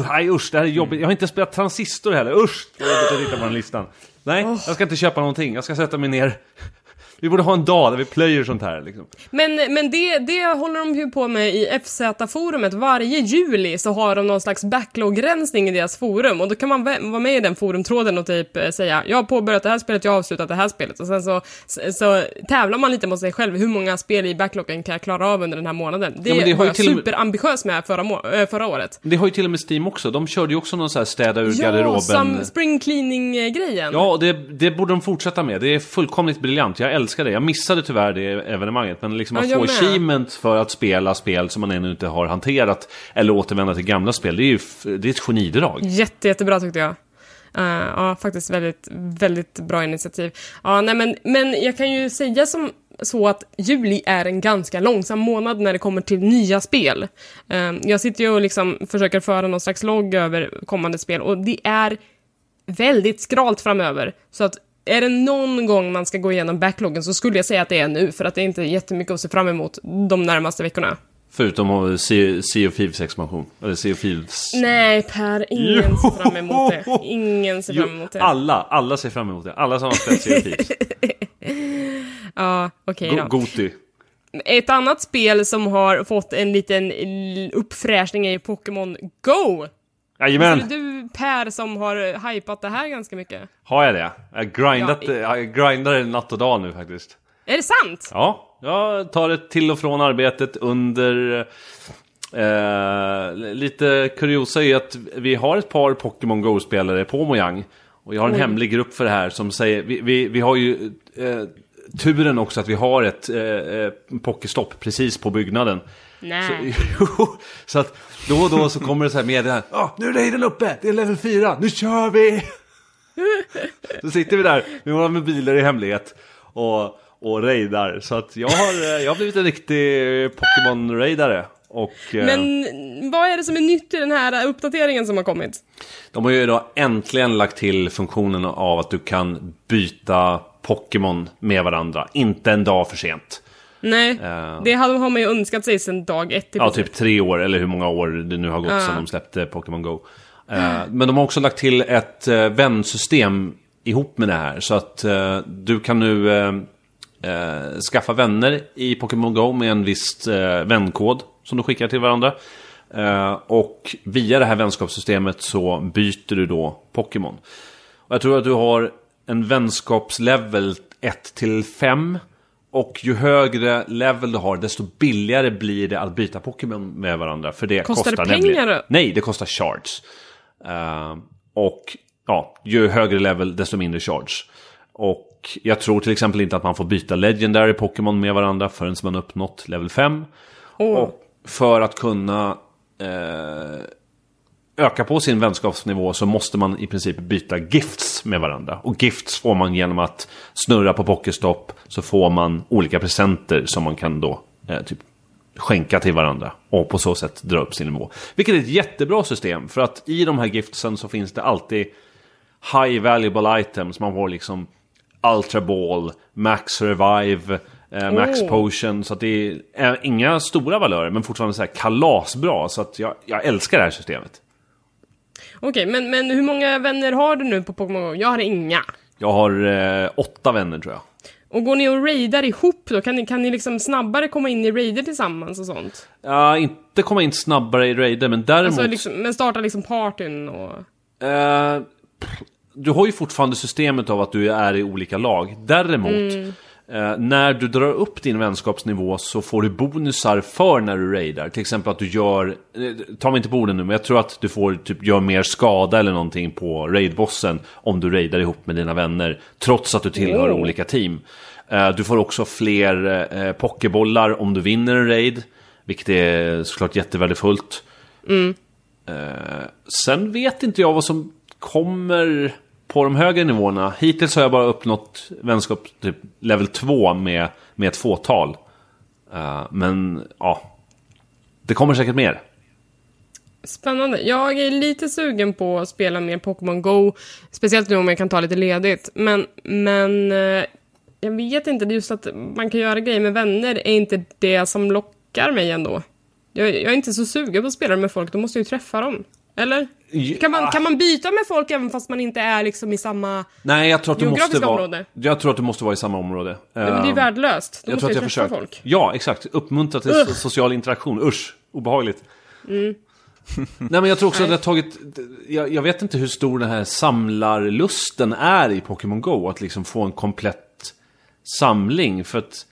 Nej usch, det här är jobbigt. Jag har inte spelat Transistor heller. Usch! Jag vet inte titta på den listan. Nej, jag ska inte köpa någonting. Jag ska sätta mig ner. Vi borde ha en dag där vi plöjer sånt här. Liksom.
Men, men det, det håller de ju på med i FZ-forumet. Varje juli så har de någon slags backlog-rensning i deras forum och då kan man vara med i den forumtråden och typ eh, säga jag har påbörjat det här spelet, jag har avslutat det här spelet och sen så, så, tävlar man lite mot sig själv. Hur många spel i backloggen kan jag klara av under den här månaden? Det,
Ja, det
var jag
till
superambitiös med förra, äh, förra året.
Det har ju till och med Steam också. De körde ju också någon så här städa ur
Ja,
garderoben.
som spring cleaning-grejen.
Ja, och det, det borde de fortsätta med. Det är fullkomligt briljant. Jag älskar det. Jag missade tyvärr det evenemanget. Men liksom
Ja,
att
jag
få
med.
achievement för att spela spel som man ännu inte har hanterat. Eller återvända till gamla spel. Det är ju det är ett genidrag.
Jätte, jättebra tyckte jag. Eh, ja, faktiskt väldigt, väldigt bra initiativ. Ja, nej men, men jag kan ju säga som så att juli är en ganska långsam månad när det kommer till nya spel. Eh, jag sitter ju och liksom försöker föra någon slags logg över kommande spel och det är väldigt skralt framöver. Så att är det någon gång man ska gå igenom backloggen så skulle jag säga att det är nu, för att det är inte jättemycket att se fram emot de närmaste veckorna.
Förutom Sea of Thieves expansion. Eller Sea of Thieves.
Nej Per, ingen ser fram emot det. Ingen ser fram emot det.
alla, alla ser fram emot det. Alla som har spelat Sea of Thieves. <laughs>
Ja, okej
Go-
då.
Goti.
Ett annat spel som har fått en liten uppfräschning är Pokémon Go.
Jajamän!
Är det du Per som har hypat det här ganska mycket?
Har jag det? Jag grindat,
Ja,
jag grindar det natt och dag nu faktiskt.
Är det sant?
Ja, jag tar det till och från arbetet under... Eh, lite kuriosa är att vi har ett par Pokémon Go-spelare på Mojang. Och jag har en hemlig grupp för det här som säger... Vi, vi, vi har ju... Eh, turen också att vi har ett eh, eh, pokestopp precis på byggnaden.
Nej. <laughs>
Jo, så att då och då så kommer det så här meddelanden. Ja, nu är raiden uppe, det är level 4, nu kör vi! <laughs> så sitter vi där med våra mobiler i hemlighet och, och raidar. Så att jag har, eh, jag har blivit en riktig Pokémon-raidare. Och, eh,
Men vad är det som är nytt i den här uppdateringen som har kommit?
De har ju då äntligen lagt till funktionen av att du kan byta Pokémon med varandra. Inte en dag för sent.
Nej,
Eh.
det har man ju önskat sig sedan dag ett. i
Ja, typ tre år eller hur många år det nu har gått
Ja.
sedan de släppte Pokémon Go. Eh, men de har också lagt till ett uh, vänsystem ihop med det här. Så att eh, du kan nu eh, eh, skaffa vänner i Pokémon Go med en viss uh, vänkod som du skickar till varandra. Eh, och via det här vänskapssystemet så byter du då Pokémon. Och jag tror att du har en vänskapslevel 1 till 5. Och ju högre level du har, desto billigare blir det att byta Pokémon med varandra. För det
Kostar det
kostar
pengar
nämligen... Nej, det kostar shards. Eh, och ja, ju högre level, desto mindre shards. Och jag tror till exempel inte att man får byta Legendary Pokémon med varandra förrän man uppnått level 5.
Åh.
Och för att kunna eh, öka på sin vänskapsnivå så måste man i princip byta gifts med varandra. Och gifts får man genom att snurra på Pokéstopp så får man olika presenter som man kan då eh, typ skänka till varandra och på så sätt dra upp sin nivå. Vilket är ett jättebra system för att i de här giftsen så finns det alltid high valuable items. Man får liksom Ultra Ball, Max Revive, eh, Max
Oh.
Potion. Så att det är inga stora valörer men fortfarande så här kalasbra. Så att jag, jag älskar det här systemet.
Okej, men, men hur många vänner har du nu på Pokémon Go? Jag har inga.
Jag har eh, åtta vänner tror jag.
Och går ni och raidar ihop då? Kan ni, kan ni liksom snabbare komma in i raider tillsammans och sånt?
Ja, inte komma in snabbare i raider men däremot...
Alltså liksom, men starta liksom partyn och...
Eh, du har ju fortfarande systemet av att du är i olika lag. Däremot, eh, när du drar upp din vänskapsnivå så får du bonusar för när du raidar. Till exempel att du gör, eh, ta mig inte på orden nu, men jag tror att du får typ gör mer skada eller någonting på raidbossen om du raidar ihop med dina vänner. Trots att du tillhör
Oh.
olika team. Eh, du får också fler eh, pokébollar om du vinner en raid. Vilket är såklart jättevärdefullt. Eh, sen vet inte jag vad som kommer på de högre nivåerna. Hittills har jag bara uppnått vänskap typ level 2 med, med ett fåtal. Uh, men ja, det kommer säkert mer.
Spännande. Jag är lite sugen på att spela mer Pokémon Go. Speciellt nu om jag kan ta lite ledigt. Men, men eh, jag vet inte, det är just att man kan göra grejer med vänner är inte det som lockar mig ändå. Jag, jag är inte så sugen på att spela med folk, då måste jag ju träffa dem. Eller? Kan man, kan man byta med folk även fast man inte är liksom i samma...
Nej, jag tror att du måste vara...
område.
Jag tror att du måste vara i samma område.
Men det är ju
Eh,
värdelöst. Då
jag
måste
tror att jag försökt.
folk.
Ja, exakt. Uppmuntra till so- social interaktion. Usch, obehagligt.
Mm. <laughs>
Nej, men jag tror också att det har tagit... Jag, jag vet inte hur stor den här samlarlusten är i Pokémon Go. Att liksom få en komplett samling. För att...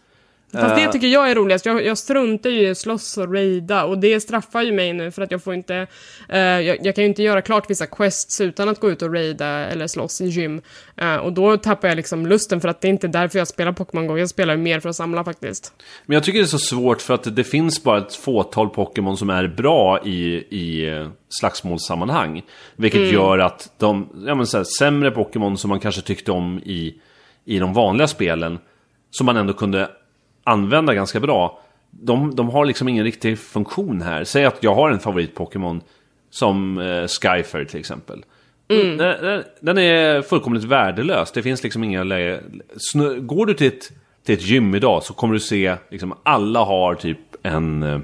Fast det
eh,
tycker jag är roligast. Jag, jag struntar ju i att slåss och raida och det straffar ju mig nu för att jag får inte... eh, jag, jag kan ju inte göra klart vissa quests utan att gå ut och raida eller slåss i gym. Eh, och då tappar jag liksom lusten för att det är inte därför jag spelar Pokémon Go. Jag spelar ju mer för att samla faktiskt.
Men jag tycker det är så svårt för att det finns bara ett fåtal Pokémon som är bra i, i slagsmålssammanhang. Vilket
Mm.
gör att de ja, men så här, sämre Pokémon som man kanske tyckte om i, i de vanliga spelen, som man ändå kunde använda ganska bra, de, de har liksom ingen riktig funktion här. Säg att jag har en favorit-Pokémon som eh, Skyfer till exempel. Den, den, den är fullkomligt värdelös. Det finns liksom inga läge... Snö, går du till ett, till ett gym idag så kommer du se liksom alla har typ en... eh,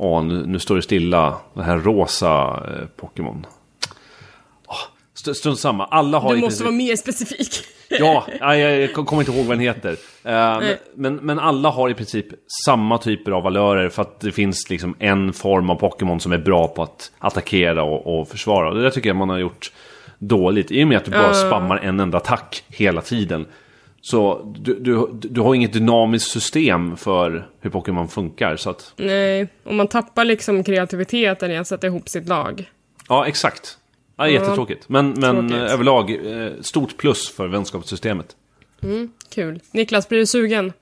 Åh, nu, nu står det stilla. Den här rosa eh, Pokémon. Strunt samma. Alla har
Du måste
princip-
vara mer specifik. <laughs>
Ja, ja, jag, kommer inte ihåg vad den heter. Eh, men, men, alla har i princip samma typer av valörer för att det finns liksom en form av Pokémon som är bra på att attackera och, och försvara. Det där tycker jag man har gjort dåligt. I och med att du bara spammar en enda attack hela tiden. Så du, du, du har inget dynamiskt system för hur Pokémon funkar. Så att,
Nej, och man tappar liksom kreativiteten i att sätta ihop sitt lag.
ja, exakt. Ja, jättetråkigt. Men, men
Tråkigt.
eh, överlag, eh, stort plus för vänskapssystemet.
Kul. Niklas, blir du sugen?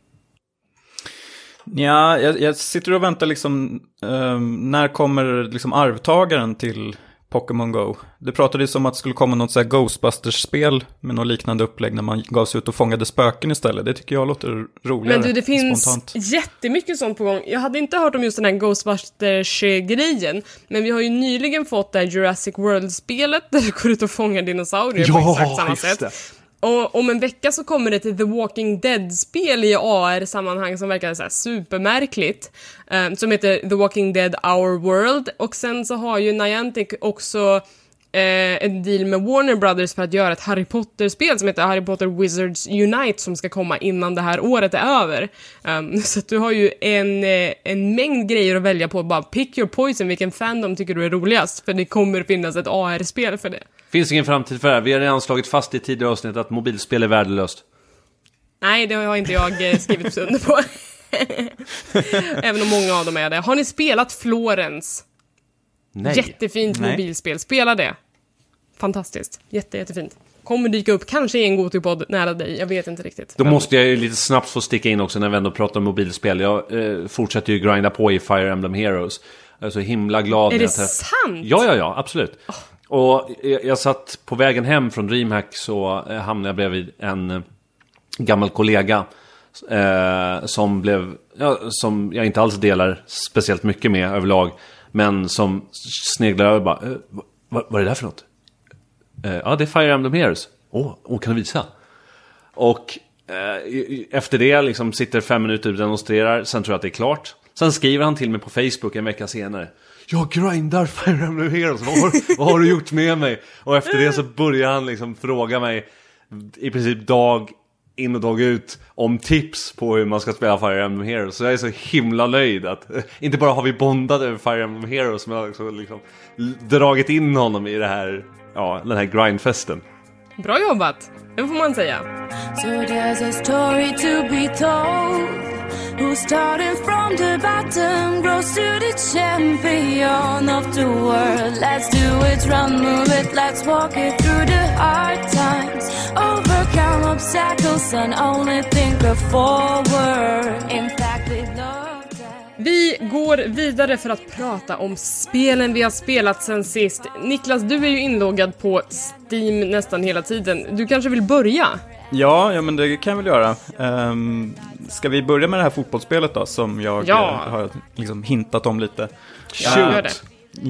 Ja, jag, jag sitter och väntar liksom, ehm, när kommer liksom arvtagaren till Pokémon Go? Det pratades om att det skulle komma något så här Ghostbusters-spel med något liknande upplägg när man gav sig ut och fångade spöken istället. Det tycker jag låter roligare.
Men du, det finns
spontant.
jättemycket sånt på gång. Jag hade inte hört om just den här Ghostbusters-grejen, men vi har ju nyligen fått det här Jurassic World-spelet där du går ut och fångar dinosaurier på exakt samma sätt.
det.
Och om en vecka så kommer det till The Walking Dead-spel i AR-sammanhang som verkar så här supermärkligt. Um, som heter The Walking Dead Our World. Och sen så har ju Niantic också eh, en deal med Warner Brothers för att göra ett Harry Potter-spel som heter Harry Potter Wizards Unite som ska komma innan det här året är över. Um, <laughs> så att du har ju en, eh, en mängd grejer att välja på. Bara pick your poison, vilken fandom tycker du är roligast? För det kommer finnas ett AR-spel för det.
Finns ingen framtid för det här. Vi har redan slagit fast i tidigare avsnitt att mobilspel är värdelöst.
Nej, det har inte jag eh, skrivit under på. <laughs> Även om många av dem är det. Har ni spelat Florens?
Nej.
Jättefint
Nej.
mobilspel. Spela det. Fantastiskt. Jätte, jättefint. Kommer dyka upp, kanske i en Gotipodd nära dig. Jag vet inte riktigt.
Då
Men-
måste jag ju lite snabbt få sticka in också när vi ändå pratar om mobilspel. Jag eh, fortsätter ju grinda på i Fire Emblem Heroes. Jag är så himla glad
Är det
jag
sant?
Ja, ja, ja, absolut. Och jag, jag satt på vägen hem från DreamHack så eh, hamnade jag bredvid en eh, gammal kollega. Eh, som blev, ja, som jag inte alls delar speciellt mycket med överlag. Men som sneglar över bara, eh, vad, vad är det där för något? Eh, ja, det är Fire Emblem Heroes. Åh, oh, kan du visa? Och eh, efter det liksom sitter fem minuter och demonstrerar, sen tror jag att det är klart. Sen skriver han till mig på Facebook en vecka senare. Jag grindar Fire Emblem Heroes, vad har, vad har du gjort med mig? Och efter det så börjar han liksom fråga mig i princip dag in och dag ut om tips på hur man ska spela Fire Emblem Heroes. Så jag är så himla nöjd att inte bara har vi bondat över Fire Emblem Heroes, men jag har också liksom dragit in honom i det här, ja, den här grindfesten.
Bra jobbat. Det får man säga.
So there's a. Who started from the bottom grows to the champion of the world. Let's do it, run, move it, let's walk it through the hard times. Overcome obstacles and only think of forward. In fact, we love that.
Vi går vidare för att prata om spelen vi har spelat sen sist. Niklas, du är ju inloggad på Steam nästan hela tiden. Du kanske vill börja?
Ja, ja, men det kan jag väl göra. Um, ska vi börja med det här fotbollsspelet då, som jag
Ja.
eh, har liksom hintat om lite?
Ja, gör det.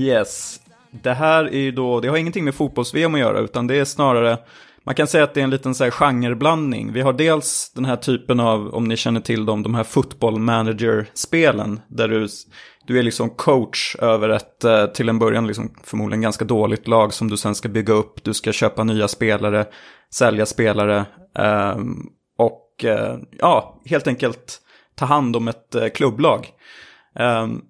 Yes. Det här är ju då, det har ingenting med fotbolls-VM att göra, utan det är snarare, man kan säga att det är en liten så här genreblandning. Vi har dels den här typen av, om ni känner till dem, de här football manager-spelen, där du, du är liksom coach över ett, eh, till en början liksom förmodligen ganska dåligt lag som du sen ska bygga upp, du ska köpa nya spelare, sälja spelare, ehm, och eh, ja, helt enkelt ta hand om ett eh, klubblag. Ehm,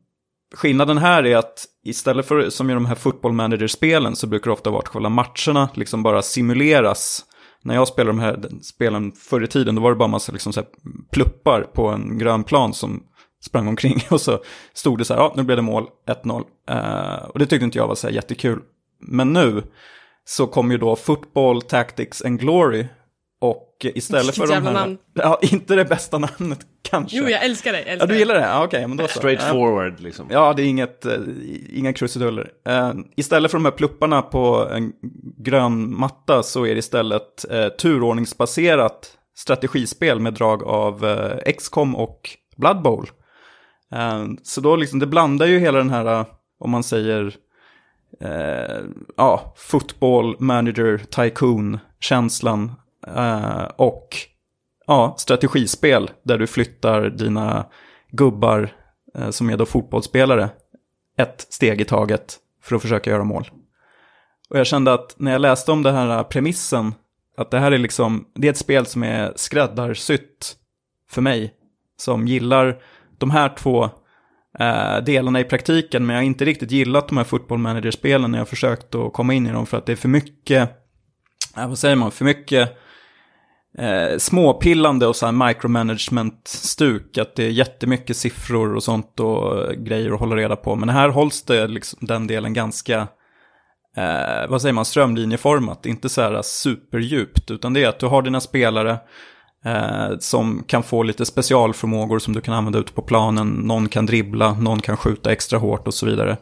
skillnaden här är att istället för som i de här football manager-spelen så brukar det ofta vara att själva matcherna liksom bara simuleras. När jag spelade de här spelen förr i tiden då var det bara massa liksom så här pluppar på en grön plan som sprang omkring <laughs> och så stod det så här, ja nu blev det mål, 1-0. Eh, och det tyckte inte jag var så här jättekul. Men nu så kom ju då Football, Tactics and Glory och istället
Vilket
för de här...
namn. <laughs>
Ja, inte det bästa namnet kanske.
Jo, jag älskar dig.
Ja,
Älskar
du
dig.
gillar det? Ja, okej, men då så.
Straight
Ja.
forward liksom.
Ja, det är inget, eh, inga krusiduller. Eh, istället för de här plupparna på en grön matta så är det istället eh, turordningsbaserat strategispel med drag av eh, XCOM och Blood Bowl. Eh, så då liksom, det blandar ju hela den här, eh, om man säger, eh, ja, football, manager, tycoon-känslan eh, och ja, strategispel där du flyttar dina gubbar eh, som är då fotbollsspelare ett steg i taget för att försöka göra mål. Och jag kände att när jag läste om den här eh, premissen, att det här är liksom, det är ett spel som är skräddarsytt för mig, som gillar de här två eh, delarna i praktiken, men jag har inte riktigt gillat de här football manager-spelen när jag har försökt att komma in i dem, för att det är för mycket, eh, vad säger man, för mycket eh, småpillande och så här micromanagement-stuk. Att det är jättemycket siffror och sånt och grejer att hålla reda på. Men här hålls det liksom, den delen ganska, eh, vad säger man, strömlinjeformat. Inte så här superdjupt, utan det är att du har dina spelare. Eh, som kan få lite specialförmågor som du kan använda ute på planen. Någon kan dribbla, någon kan skjuta extra hårt och så vidare.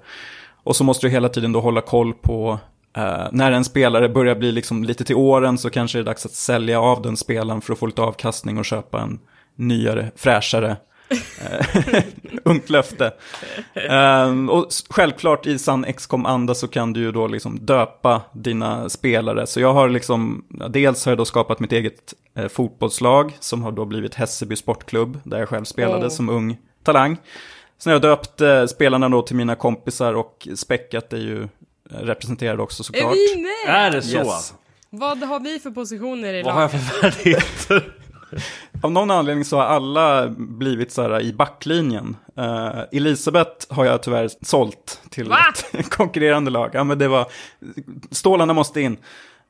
Och så måste du hela tiden då hålla koll på eh, när en spelare börjar bli liksom lite till åren så kanske det är dags att sälja av den spelaren för att få lite avkastning och köpa en nyare, fräschare <laughs> eh, ungt löfte. Um, och självklart i sann XCOM-anda så kan du ju då liksom döpa dina spelare. Så jag har liksom, dels har jag då skapat mitt eget eh, fotbollslag som har då blivit Hässelby Sportklubb, där jag själv spelade
Oh.
som ung talang. Sen har jag döpt eh, spelarna då till mina kompisar och Späckat är ju representerad också
Är
såklart.
vi med?
Är det så?
Yes.
Vad har vi för positioner i
Vad har jag
laget?
för färdigheter?
Av någon anledning så har alla blivit så här i backlinjen. Eh, Elisabeth har jag tyvärr sålt till
Va?
ett <laughs> konkurrerande lag. Ja, men det var, stålarna måste in.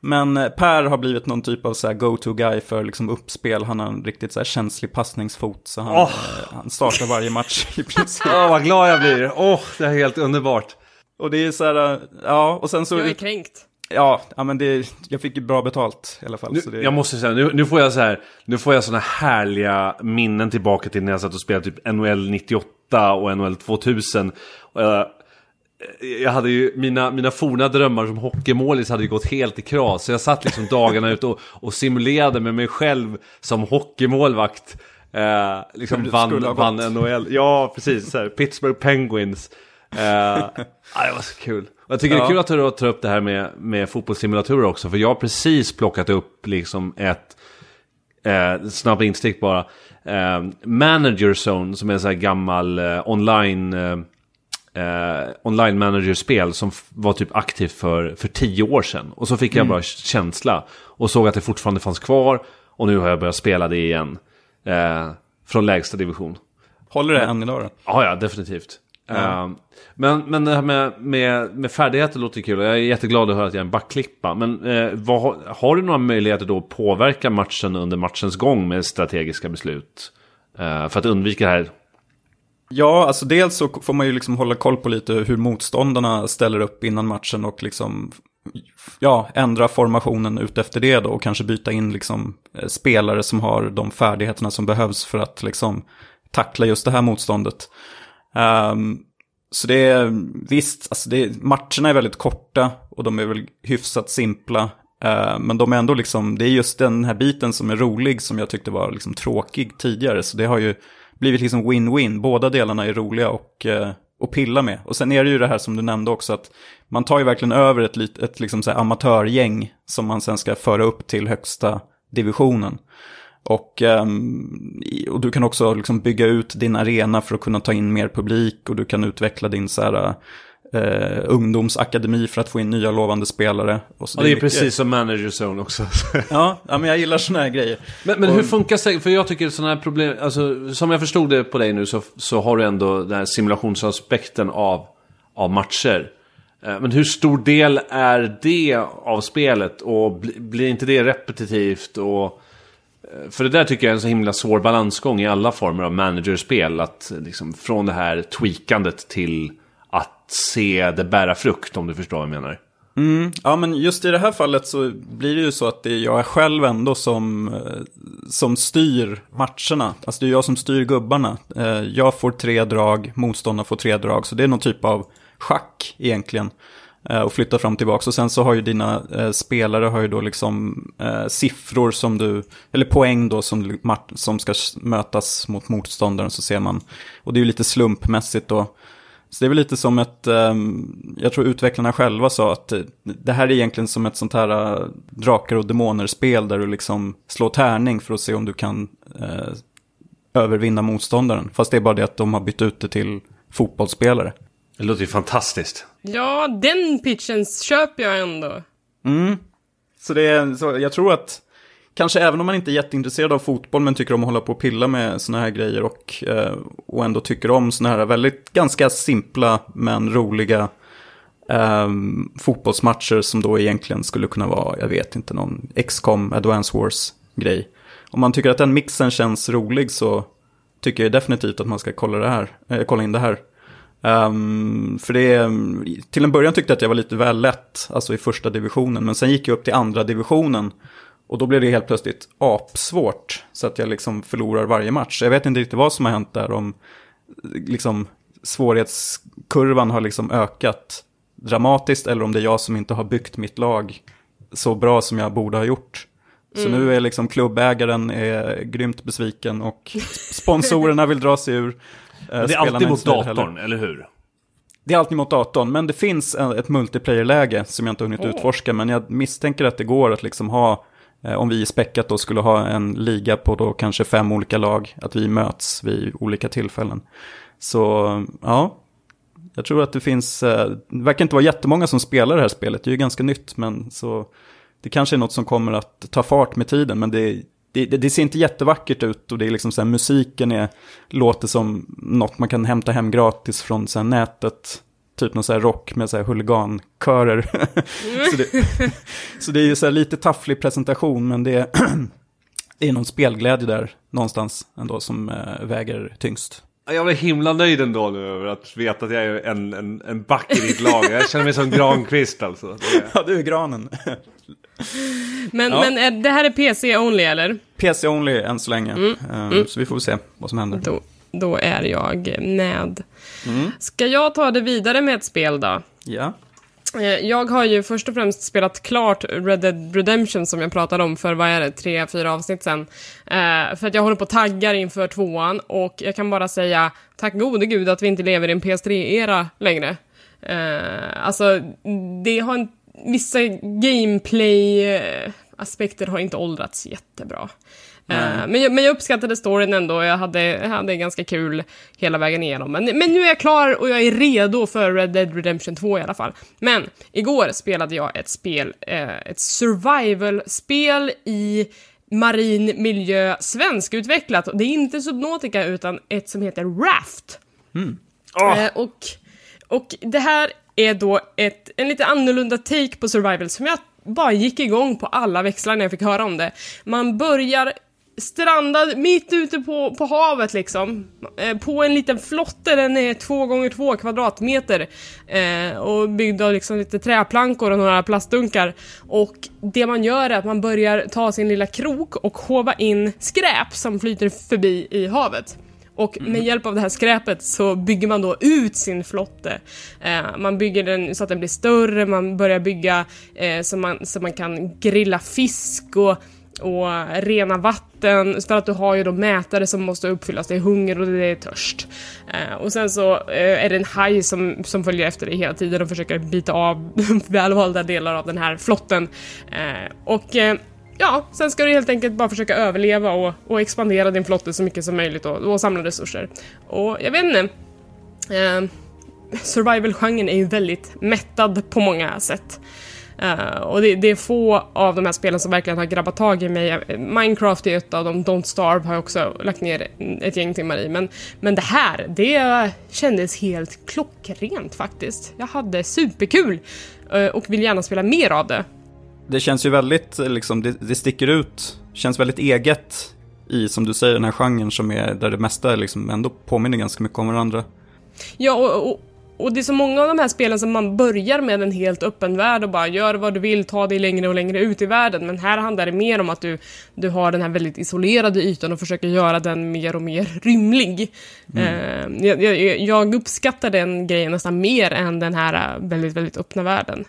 Men eh, Per har blivit någon typ av så go-to-guy för liksom uppspel. Han har en riktigt så känslig passningsfot. Så han, eh, han startar varje match i princip.
Åh, vad glad jag blir. Åh, det är helt underbart.
Och det är så här, ja, och sen så...
Jag är kränkt.
Ja, ja men det, jag fick ju bra betalt i alla fall. så det,
Nu, jag måste säga, nu, nu får jag så här, nu får jag såna härliga minnen tillbaka till när jag satt och spelade typ NHL 98 och NHL 2000. Och jag, jag hade ju, mina, mina forna drömmar som hockeymålis hade ju gått helt i kras. Så jag satt liksom dagarna ut och, och simulerade med mig själv som hockeymålvakt. Eh, liksom vann, vann. NHL. Ja, precis. Så här, Pittsburgh Penguins. Eh, <laughs> det var så kul. Jag tycker det är
Ja.
kul att du tar upp det här med, med fotbollssimulatorer också. För jag har precis plockat upp liksom ett eh, snabb instick bara. Eh, Manager Zone som är en sån här gammal eh, online, eh, eh, online managerspel som var typ aktivt för, för tio år sedan. Och så fick jag bara känsla och såg att det fortfarande fanns kvar. Och nu har jag börjat spela det igen. Eh, från lägsta division.
Håller det än idag då?
Ja, ja, definitivt. Eh, men, men det här med, med, med färdigheter låter kul. Jag är jätteglad att höra att jag är en backklippa. Men eh, vad, har- du några möjligheter då att påverka matchen under matchens gång med strategiska beslut? Eh, för att undvika det här.
Ja, alltså dels så får man ju liksom hålla koll på lite hur motståndarna ställer upp innan matchen och liksom ja, ändra formationen ut efter det då och kanske byta in liksom eh, spelare som har de färdigheterna som behövs för att liksom tackla just det här motståndet. Um, så det är visst, alltså det, matcherna är väldigt korta och de är väl hyfsat simpla. Uh, men de är ändå liksom, det är just den här biten som är rolig som jag tyckte var liksom tråkig tidigare. Så det har ju blivit liksom win-win. Båda delarna är roliga och, eh, uh, och pilla med. Och sen är det ju det här som du nämnde också att man tar ju verkligen över ett, ett liksom så här amatörgäng som man sen ska föra upp till högsta divisionen. Och, ehm, och du kan också liksom bygga ut din arena för att kunna ta in mer publik och du kan utveckla din så här, eh, ungdomsakademi för att få in nya lovande spelare. Och så
Ja, det är
mycket-
precis som Manager Zone också. <laughs>
Ja, ja, men jag gillar sådana här grejer.
Men, men hur funkar det? För jag tycker sådana här problem, alltså som jag förstod det på dig nu så, så har du ändå den här simulationsaspekten av, av matcher. Eh, Men hur stor del är det av spelet och bli, blir inte det repetitivt? Och, Eh, för det där tycker jag är en så himla svår balansgång i alla former av managerspel. Att liksom från det här tweakandet till att se det bära frukt om du förstår vad jag menar.
Mm, ja, men just i det här fallet så blir det ju så att det är jag själv ändå som, eh, som styr matcherna. Alltså det är jag som styr gubbarna. Eh, jag får tre drag, motståndarna får tre drag. Så det är någon typ av schack egentligen. Eh, Och flyttar fram tillbaka. Och sen så har ju dina eh, spelare har ju då liksom eh, siffror som du, eller poäng då som, som ska mötas mot motståndaren så ser man. Och det är ju lite slumpmässigt då. Så det är väl lite som ett, ehm, jag tror utvecklarna själva sa att eh, det här är egentligen som ett sånt här eh, drakar och demoner-spel där du liksom slår tärning för att se om du kan eh, övervinna motståndaren. Fast det är bara det att de har bytt ut det till fotbollsspelare.
Det låter ju fantastiskt.
Ja, den pitchen köper jag ändå.
Så det är, så jag tror att kanske även om man inte är jätteintresserad av fotboll men tycker om att hålla på och pilla med såna här grejer och, eh, och ändå tycker om såna här väldigt ganska simpla men roliga eh, fotbollsmatcher som då egentligen skulle kunna vara, jag vet inte, någon XCOM Advance Wars-grej. Om man tycker att den mixen känns rolig så tycker jag definitivt att man ska kolla, det här, eh, kolla in det här. Ehm, för det till en början tyckte jag att jag var lite väl lätt, alltså i första divisionen. Men sen gick jag upp till andra divisionen. Och då blir det helt plötsligt apsvårt. Så att jag liksom förlorar varje match. Jag vet inte riktigt vad som har hänt där. Om liksom svårighetskurvan har liksom ökat dramatiskt. Eller om det är jag som inte har byggt mitt lag så bra som jag borde ha gjort. Så nu är liksom klubbägaren är grymt besviken och sponsorerna vill dra sig ur. Eh,
Det är alltid mot
heller.
datorn, eller hur?
Det är alltid mot datorn, men det finns en- ett multiplayer-läge som jag inte har hunnit utforska. Men jag misstänker att det går att liksom ha, eh, om vi i späckat då skulle ha en liga på då kanske fem olika lag, att vi möts vid olika tillfällen. Så ja, jag tror att det finns, eh, det verkar inte vara jättemånga som spelar det här spelet, det är ju ganska nytt, men så det kanske är något som kommer att ta fart med tiden, men det, det, det ser inte jättevackert ut och det är liksom så här, musiken är, låter som något man kan hämta hem gratis från så här, nätet. Typ någon så här rock med så här huligankörer. <laughs> så, det, så det är så här lite tafflig presentation, men det är, <clears throat> det är någon spelglädje där någonstans ändå som eh, väger tyngst.
Jag blev himla nöjd ändå nu över att veta att jag är en, en, en back i ditt lag. Jag känner mig som Granqvist alltså.
Ja, du är granen.
Men,
Ja.
men är, det här är PC only eller?
PC only än så länge. Eh, Så vi får se vad som händer.
Då, då är jag med.
Mm.
Ska jag ta det vidare med ett spel då?
Ja.
Eh, jag har ju först och främst spelat klart Red Dead Redemption som jag pratade om för, vad är det, tre, fyra avsnitt sen. Eh, för att jag håller på och taggar inför tvåan och jag kan bara säga tack gode gud att vi inte lever i en PS3-era längre. Eh, alltså, det har en, vissa gameplay-aspekter eh, har inte åldrats jättebra. Eh, men, jag, men jag uppskattade storyn ändå, jag hade, jag hade ganska kul hela vägen igenom. Men, men nu är jag klar och jag är redo för Red Dead Redemption 2 i alla fall. Men igår spelade jag ett spel, eh, ett survival-spel i marin miljö, svenskutvecklat. Det är inte Subnautica utan ett som heter Raft. Eh, och, och det här är då ett, en lite annorlunda take på survival som jag bara gick igång på alla växlar när jag fick höra om det. Man börjar strandad mitt ute på, på havet liksom. Eh, på en liten flotte, den är två gånger två kvadratmeter. Eh, och byggd av liksom lite träplankor och några plastdunkar. Och det man gör är att man börjar ta sin lilla krok och hova in skräp som flyter förbi i havet. Och med hjälp av det här skräpet så bygger man då ut sin flotte. Eh, man bygger den så att den blir större, man börjar bygga eh, så, man, så man kan grilla fisk och, och rena vatten. För att du har ju då mätare som måste uppfyllas, det är hunger och det är törst. Eh, och sen så eh, är det en haj som, som följer efter dig hela tiden och försöker bita av <laughs> välvalda delar av den här flotten. Eh, och Ja, sen ska du helt enkelt bara försöka överleva och, och expandera din flotte så mycket som möjligt och, och samla resurser. Och jag vet inte. Eh, Survival-genren är ju väldigt mättad på många sätt. Eh, och det, det är få av de här spelen som verkligen har grabbat tag i mig. Minecraft är ett av dem, Don't Starve har jag också lagt ner ett gäng timmar i. Men, men det här, det kändes helt klockrent faktiskt. Jag hade superkul eh, och vill gärna spela mer av det.
Det känns ju väldigt, liksom, det, det sticker ut, känns väldigt eget i, som du säger, den här genren som är där det mesta liksom ändå påminner ganska mycket om varandra.
Ja, och, och, och det är så många av de här spelen som man börjar med en helt öppen värld och bara gör vad du vill, ta dig längre och längre ut i världen. Men här handlar det mer om att du, du har den här väldigt isolerade ytan och försöker göra den mer och mer <laughs> rymlig. Eh, jag, jag, uppskattar den grejen nästan mer än den här eh, väldigt, väldigt öppna världen.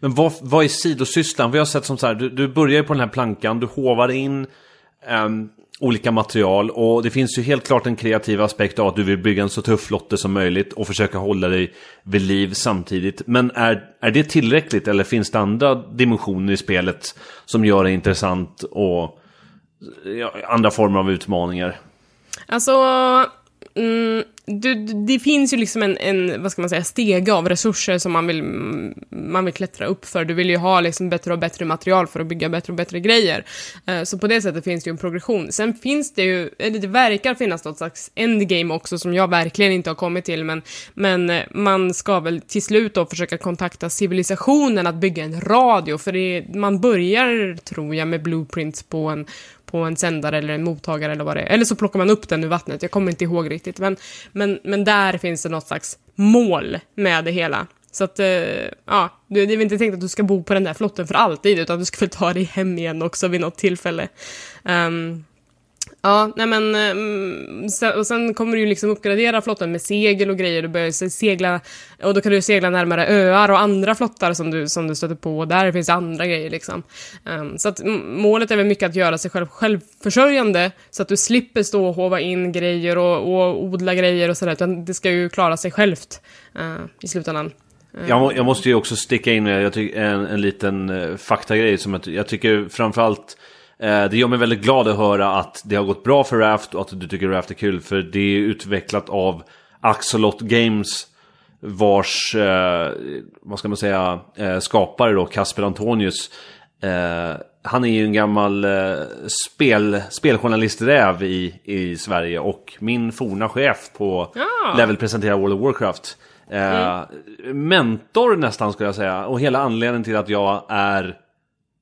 Men vad, vad är sidosysslan? Vi har sett som så här, du, du börjar på den här plankan, du hovar in ehm, olika material och det finns ju helt klart en kreativ aspekt av att du vill bygga en så tuff flotte som möjligt och försöka hålla dig vid liv samtidigt. Men är, är det tillräckligt eller finns det andra dimensioner i spelet som gör det intressant och ja, andra former av utmaningar?
Alltså, mm, du, det finns ju liksom en, en, vad ska man säga, stege av resurser som man vill, man vill klättra upp för. Du vill ju ha liksom bättre och bättre material för att bygga bättre och bättre grejer. Eh, så på det sättet finns det ju en progression. Sen finns det ju, eller det verkar finnas något slags endgame också som jag verkligen inte har kommit till, men, men eh, man ska väl till slut då försöka kontakta civilisationen att bygga en radio, för det, man börjar, tror jag, med blueprints på en på en sändare eller en mottagare eller vad det är. Eller så plockar man upp den ur vattnet, jag kommer inte ihåg riktigt. Men, men, men där finns det något slags mål med det hela. Så att, eh, ja, det är väl inte tänkt att du ska bo på den där flotten för alltid, utan du ska väl ta dig hem igen också vid något tillfälle. Um, Ja, nej men, mm, och sen kommer du ju liksom uppgradera flottan med segel och grejer. Du börjar se- segla, och då kan du segla närmare öar och andra flottar som du, som du stöter på. Och där finns andra grejer liksom. Ehm, så att målet är väl mycket att göra sig själv självförsörjande, så att du slipper stå och hova in grejer och, och odla grejer och sådär, utan det ska ju klara sig självt eh, i slutändan.
Jag, må, jag måste ju också sticka in med jag tycker, en, en liten uh, faktagrej som jag, jag tycker framförallt eh, det gör mig väldigt glad att höra att det har gått bra för Raft och att du tycker Raft är kul för det är utvecklat av Axolot Games vars, eh, vad ska man säga, eh, skapare då, Kasper Antonius. Eh, han är ju en gammal eh, spel, speljournalisträv i, i Sverige och min forna chef på
Ja.
Level presenterar World of Warcraft. Eh, Mentor nästan skulle jag säga och hela anledningen till att jag är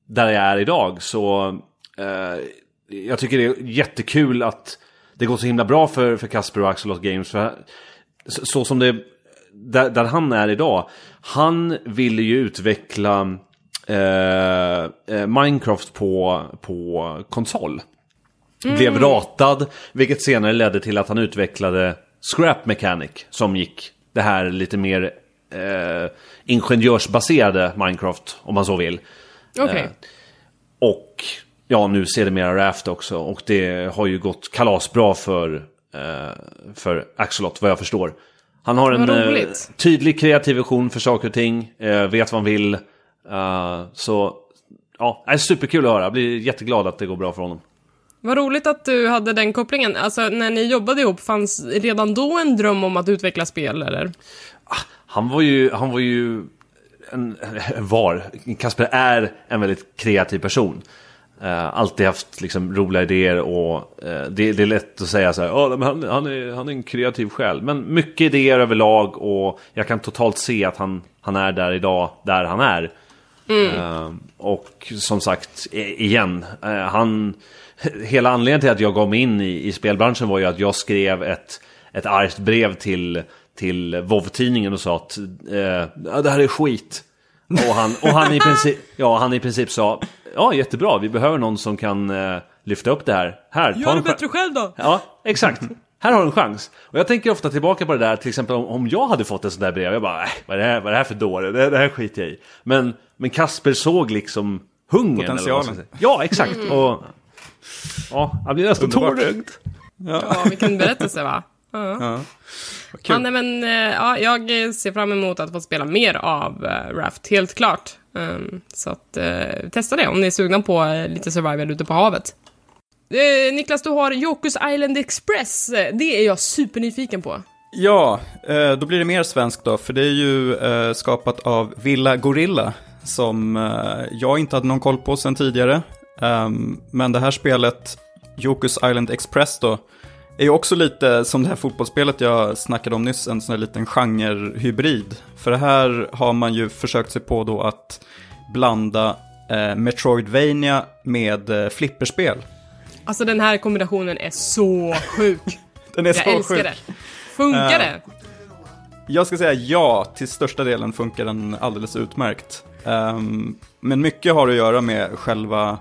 där jag är idag. Så eh, jag tycker det är jättekul att det går så himla bra för, för Kasper och Axolot Games. För så, så som det, där, där han är idag. Han ville ju utveckla eh, eh, Minecraft på, på konsol. Blev ratad, vilket senare ledde till att han utvecklade Scrap Mechanic. Som gick det här lite mer eh, ingenjörsbaserade Minecraft, om man så vill.
Okej.
Eh, och ja, nu ser det mera Raft också. Och det har ju gått kalasbra för, eh, för Axolot, vad jag förstår. Han har en eh,
roligt.
tydlig kreativ vision för saker och ting. Eh, vet vad han vill. Så ja, det är superkul att höra. Jag blir jätteglad att det går bra för honom.
Vad roligt att du hade den kopplingen. Alltså, när ni jobbade ihop, fanns redan då en dröm om att utveckla spel, eller?
Han var ju, han var ju en, <laughs> var, Kasper är en väldigt kreativ person. Uh, alltid haft liksom roliga idéer och eh, det, det är lätt att säga så här, "Ja, men han, han, är, han är en kreativ själ. Men mycket idéer överlag och jag kan totalt se att han, han är där idag, där han är. Eh, och som sagt, igen, han... <laughs> Hela anledningen till att jag gav mig in i, i spelbranschen var ju att jag skrev ett, ett argt brev till, till WoW-tidningen och sa att det här är skit. Och han, och han, i princip, <laughs> ja, han i princip sa, ja jättebra, vi behöver någon som kan eh, lyfta upp det här. Här, ta en chans."
själv då!
Ja, exakt. Här har du en chans. Och jag tänker ofta tillbaka på det där, till exempel om, om jag hade fått ett sånt där brev. Jag bara, äh, vad är det här, vad är det här för dåre? Det, det här skiter jag i. Men, men Kasper såg liksom hungern.
Potentialen.
Ja, exakt. Och, ja, jag blir nästan tårögd.
Ja, vilken berättelse, va? Ja.
Ja.
Nej, men, eh, ja, jag ser fram emot att få spela mer av uh, Raft, helt klart. Um, så att, eh, testa det om ni är sugna på eh, lite survival ute på havet. Eh, Niklas, du har Jokus Island Express. Eh, Det är jag supernyfiken på.
Ja, eh, då blir det mer svenskt då, för det är ju eh, skapat av Villa Gorilla, som eh, jag inte hade någon koll på sedan tidigare. Ehm, Men det här spelet, Jokus Island Express då, är ju också lite som det här fotbollsspelet jag snackade om nyss, en sån här liten genrehybrid. För det här har man ju försökt sig på då att blanda eh, Metroidvania med eh, flipperspel.
Alltså den här kombinationen är så sjuk. <laughs>
Den är
Jag
så
älskar
sjuk.
det. Funkar
Eh,
det?
Jag ska säga ja, till största delen funkar den alldeles utmärkt. Ehm, men mycket har att göra med själva,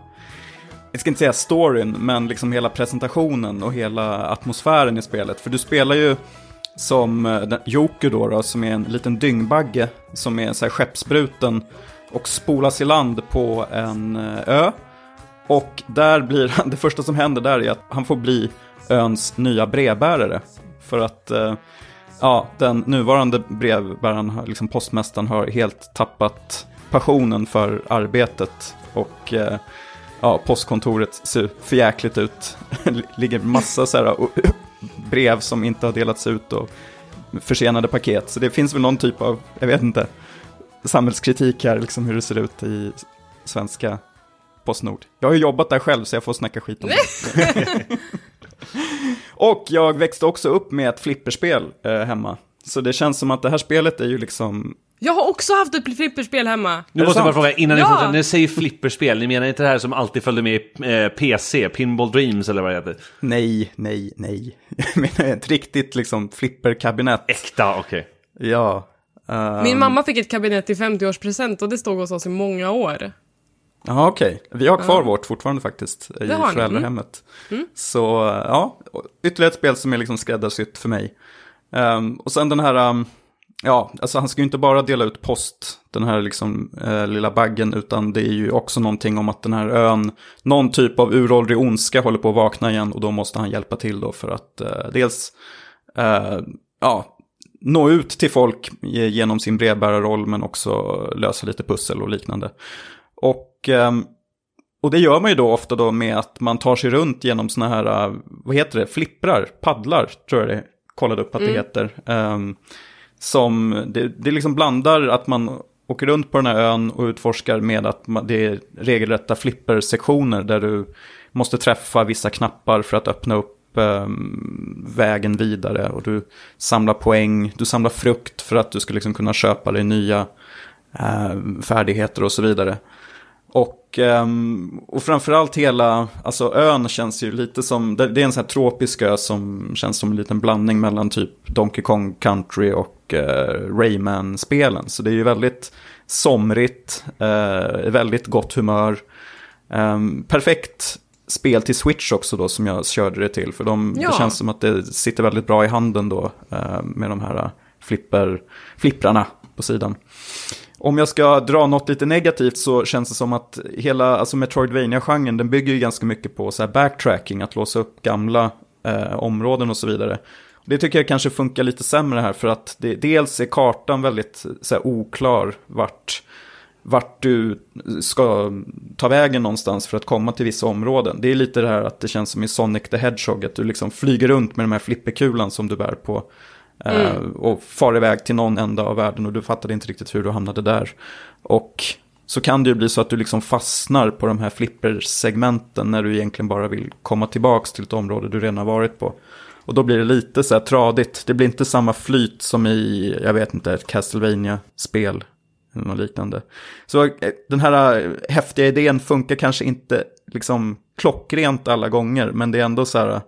jag ska inte säga storyn, men liksom hela presentationen och hela atmosfären i spelet. För du spelar ju som eh, Joker då, då, som är en liten dyngbagge som är så här skeppsbruten och spolas i land på en eh, ö. Och där blir han, <laughs> det första som händer där är att han får bli öns nya brevbärare. För att eh, ja, den nuvarande brevbäraren, liksom postmästaren, har helt tappat passionen för arbetet. Och eh, ja, postkontoret ser för jäkligt ut. <laughs> ligger massa så här, brev som inte har delats ut och försenade paket. Så det finns väl någon typ av, jag vet inte, samhällskritik här, liksom hur det ser ut i svenska Postnord. Jag har ju jobbat där själv så jag får snacka skit om det. <laughs> och jag växte också upp med ett flipperspel eh, hemma. Så det känns som att det här spelet är ju liksom...
Jag har också haft ett flipperspel hemma.
Nu måste jag bara fråga, innan ni
Ja.
fortsätter, när ni säger flipperspel, ni menar inte det här som alltid följde med i eh, PC, Pinball Dreams eller vad det heter?
Nej, nej, nej. <laughs> Jag menar ett riktigt liksom flipperkabinett.
Äkta, okej.
Ja, Ehm,
Min mamma fick ett kabinett i 50-årspresent och det stod hos oss i många år.
Ja, okej. Vi har kvar vårt fortfarande faktiskt i
Det har ni,
föräldrahemmet. Så ja, ytterligare ett spel som är liksom skräddarsytt för mig. Ehm, och sen den här, um, ja, alltså han ska ju inte bara dela ut post, den här liksom eh, lilla baggen, utan det är ju också någonting om att den här ön, någon typ av uråldrig ondska håller på att vakna igen och då måste han hjälpa till då för att eh, dels, eh, ja, nå ut till folk ge- genom sin brevbärarroll men också lösa lite pussel och liknande. Och, ehm, och det gör man ju då ofta då med att man tar sig runt genom såna här, eh, vad heter det, flipprar, paddlar tror jag det kollade upp att det heter. Som, det, det liksom blandar att man åker runt på den här ön och utforskar med att det är regelrätta flippersektioner där du måste träffa vissa knappar för att öppna upp ehm, vägen vidare. Och du samlar poäng, du samlar frukt för att du ska liksom kunna köpa dig nya eh, färdigheter och så vidare. Och, eh, och framförallt hela, alltså ön känns ju lite som, det det är en sån här tropisk ö som känns som en liten blandning mellan typ Donkey Kong Country och eh, Rayman-spelen. Så det är ju väldigt somrigt, eh, väldigt gott humör. Ehm, perfekt spel till Switch också då som jag körde det till. För de,
Ja.
det känns som att det sitter väldigt bra i handen då eh, med de här flipper, flipprarna på sidan. Om jag ska dra något lite negativt så känns det som att hela alltså Metroidvania-genren den bygger ju ganska mycket på så backtracking, att låsa upp gamla eh, områden och så vidare. Det tycker jag kanske funkar lite sämre här för att det, dels är kartan väldigt så här, oklar vart, vart du ska ta vägen någonstans för att komma till vissa områden. Det är lite det här att det känns som i Sonic the Hedgehog, att du liksom flyger runt med de här flipperkulan som du bär på. eh, Och far iväg till någon ända av världen och du fattade inte riktigt hur du hamnade där. Och så kan det ju bli så att du liksom fastnar på de här flippersegmenten när du egentligen bara vill komma tillbaka till ett område du redan har varit på. Och då blir det lite så här tradigt. Det blir inte samma flyt som i, jag vet inte, ett Castlevania-spel. Eller något liknande. Så eh, den här eh, häftiga idén funkar kanske inte liksom klockrent alla gånger. Men det är ändå så här, eh,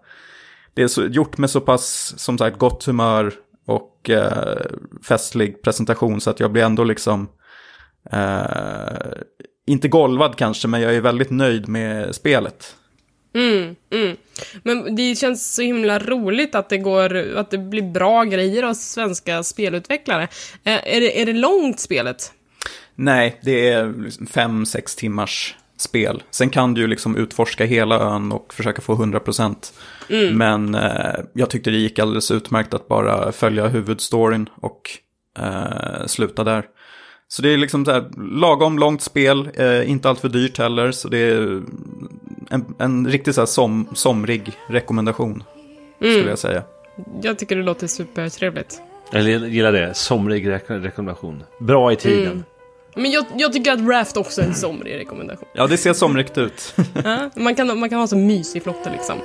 det är så, gjort med så pass, som sagt, gott humör och eh, festlig presentation. Så att jag blir ändå liksom, eh, inte golvad kanske, men jag är väldigt nöjd med spelet.
Men det känns så himla roligt att det går, att det blir bra grejer av svenska spelutvecklare. Eh, är, det, är det långt spelet?
Nej, det är liksom fem, sex timmars spel. Sen kan du ju liksom utforska hela ön och försöka få 100%. Men eh, jag tyckte det gick alldeles utmärkt att bara följa huvudstoryn och eh, sluta där. Så det är liksom så här, lagom långt spel, eh, inte allt för dyrt heller. Så det är en, en riktigt så här som, somrig rekommendation, skulle jag säga.
Jag tycker det låter supertrevligt.
Jag gillar det. Somrig rek- rekommendation. Bra i tiden.
Men jag, jag tycker att Raft också är en somrig rekommendation.
Ja, det ser somrigt ut.
Ja, man, kan, man kan ha så mysig flotte liksom.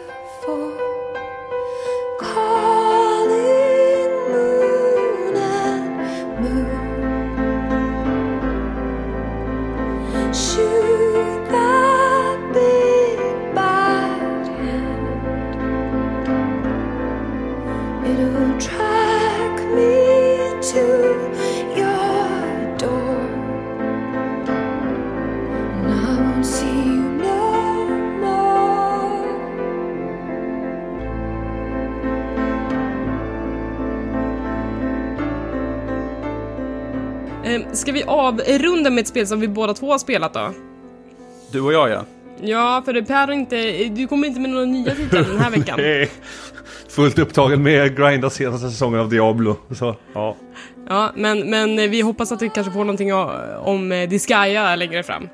Spel som vi båda två har spelat då?
Du och jag, ja.
Ja, för Per har inte, du kommer inte med några nya titlar den här <laughs> veckan.
Eh, Fullt upptagen med att grinda senaste säsongen av Diablo. Så, ja.
Ja, men, men vi hoppas att vi kanske får någonting om eh, Disgaea längre fram.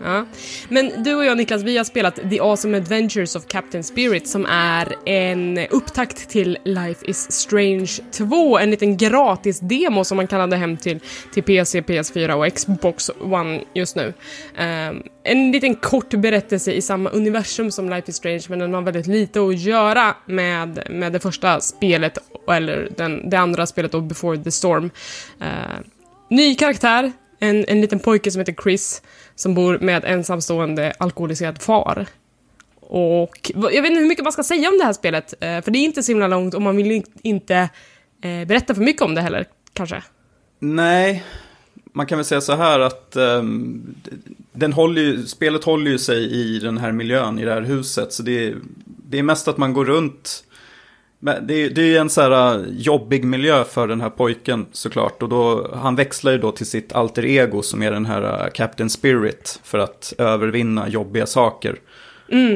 Ja. Men du och jag Niklas, vi har spelat The Awesome Adventures of Captain Spirit som är en upptakt till Life is Strange 2. En liten gratis demo som man kan ladda hem till, till PC, PS4 och Xbox One just nu. Um, en liten kort berättelse i samma universum som Life is Strange men den har väldigt lite att göra med, med det första spelet eller den, det andra spelet då, Before the Storm. Uh, ny karaktär, en, en liten pojke som heter Chris som bor med ensamstående alkoholiserad far. Och jag vet inte hur mycket man ska säga om det här spelet, eh, för det är inte så himla långt och man vill inte eh, berätta för mycket om det heller, kanske.
Nej, man kan väl säga så här att um, den håller ju, spelet håller ju sig i den här miljön, i det här huset. Så det, det är mest att man går runt. Men det, det är ju en så här uh, jobbig miljö för den här pojken såklart. Och då, han växlar ju då till sitt alter ego som är den här uh, Captain Spirit. För att övervinna jobbiga saker.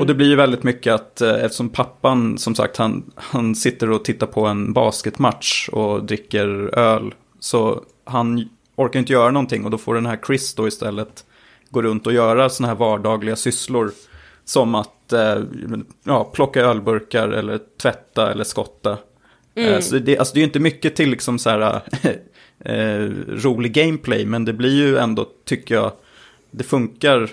Och det blir ju väldigt mycket att uh, eftersom pappan som sagt han, han sitter och tittar på en basketmatch och dricker öl. Så han orkar inte göra någonting och då får den här Chris då istället gå runt och göra sådana här vardagliga sysslor. Som att eh, ja, plocka ölburkar eller tvätta eller skotta. Eh, så det, alltså det är ju inte mycket till liksom så här eh, rolig gameplay, men det blir ju ändå, tycker jag, det funkar.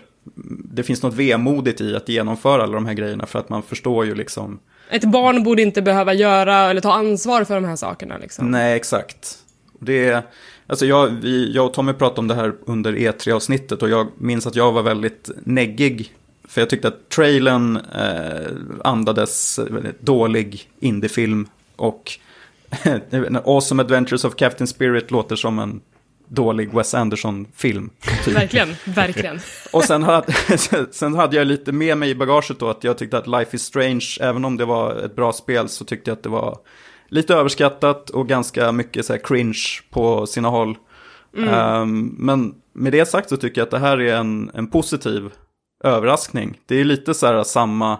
Det finns något vemodigt i att genomföra alla de här grejerna för att man förstår ju liksom.
Ett barn borde inte behöva göra eller ta ansvar för de här sakerna liksom.
Nej, exakt. Det är, alltså jag, vi, jag och Tommy pratade om det här under E3-avsnittet och jag minns att jag var väldigt neggig. För jag tyckte att trailern eh, andades dålig indiefilm och <laughs> Awesome Adventures of Captain Spirit låter som en dålig Wes Anderson-film. Typ.
Verkligen, verkligen. <laughs>
Och sen hade, <laughs> sen hade jag lite med mig i bagaget då att jag tyckte att Life is Strange, även om det var ett bra spel så tyckte jag att det var lite överskattat och ganska mycket så cringe på sina håll. Um, men med det sagt så tycker jag att det här är en, en positiv överraskning. Det är lite så här samma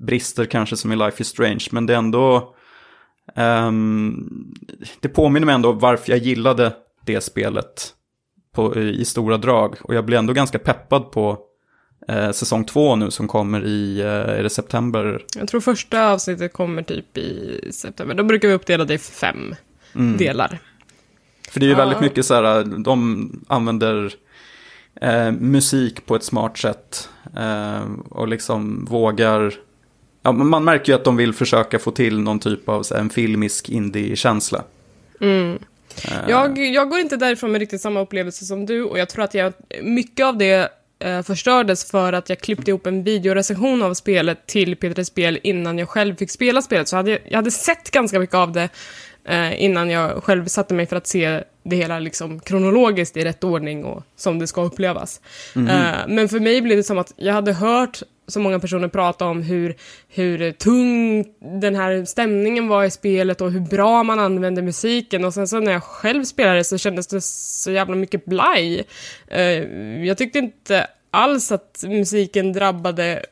brister kanske som i Life is Strange, men det är ändå... ehm, det påminner mig ändå varför jag gillade det spelet på, i stora drag. Och jag blir ändå ganska peppad på eh, säsong två nu som kommer i, eh, är det september?
Jag tror första avsnittet kommer typ i september. Då brukar vi uppdela det i fem delar.
För det är ju
Ja.
väldigt mycket så här, de använder eh, musik på ett smart sätt. Eh, och liksom vågar, ja, man märker ju att de vill försöka få till någon typ av så en filmisk indie-känsla.
Jag, jag går inte därifrån med riktigt samma upplevelse som du och jag tror att jag, mycket av det eh, förstördes för att jag klippte ihop en videorecension av spelet till P3 Spel innan jag själv fick spela spelet. Så hade jag hade sett ganska mycket av det eh, innan jag själv satte mig för att se det hela liksom kronologiskt i rätt ordning och som det ska upplevas. Eh, men för mig blev det som att jag hade hört så många personer prata om hur, hur tung den här stämningen var i spelet och hur bra man använde musiken och sen så när jag själv spelade så kändes det så jävla mycket blaj. Eh, jag tyckte inte alls att musiken drabbade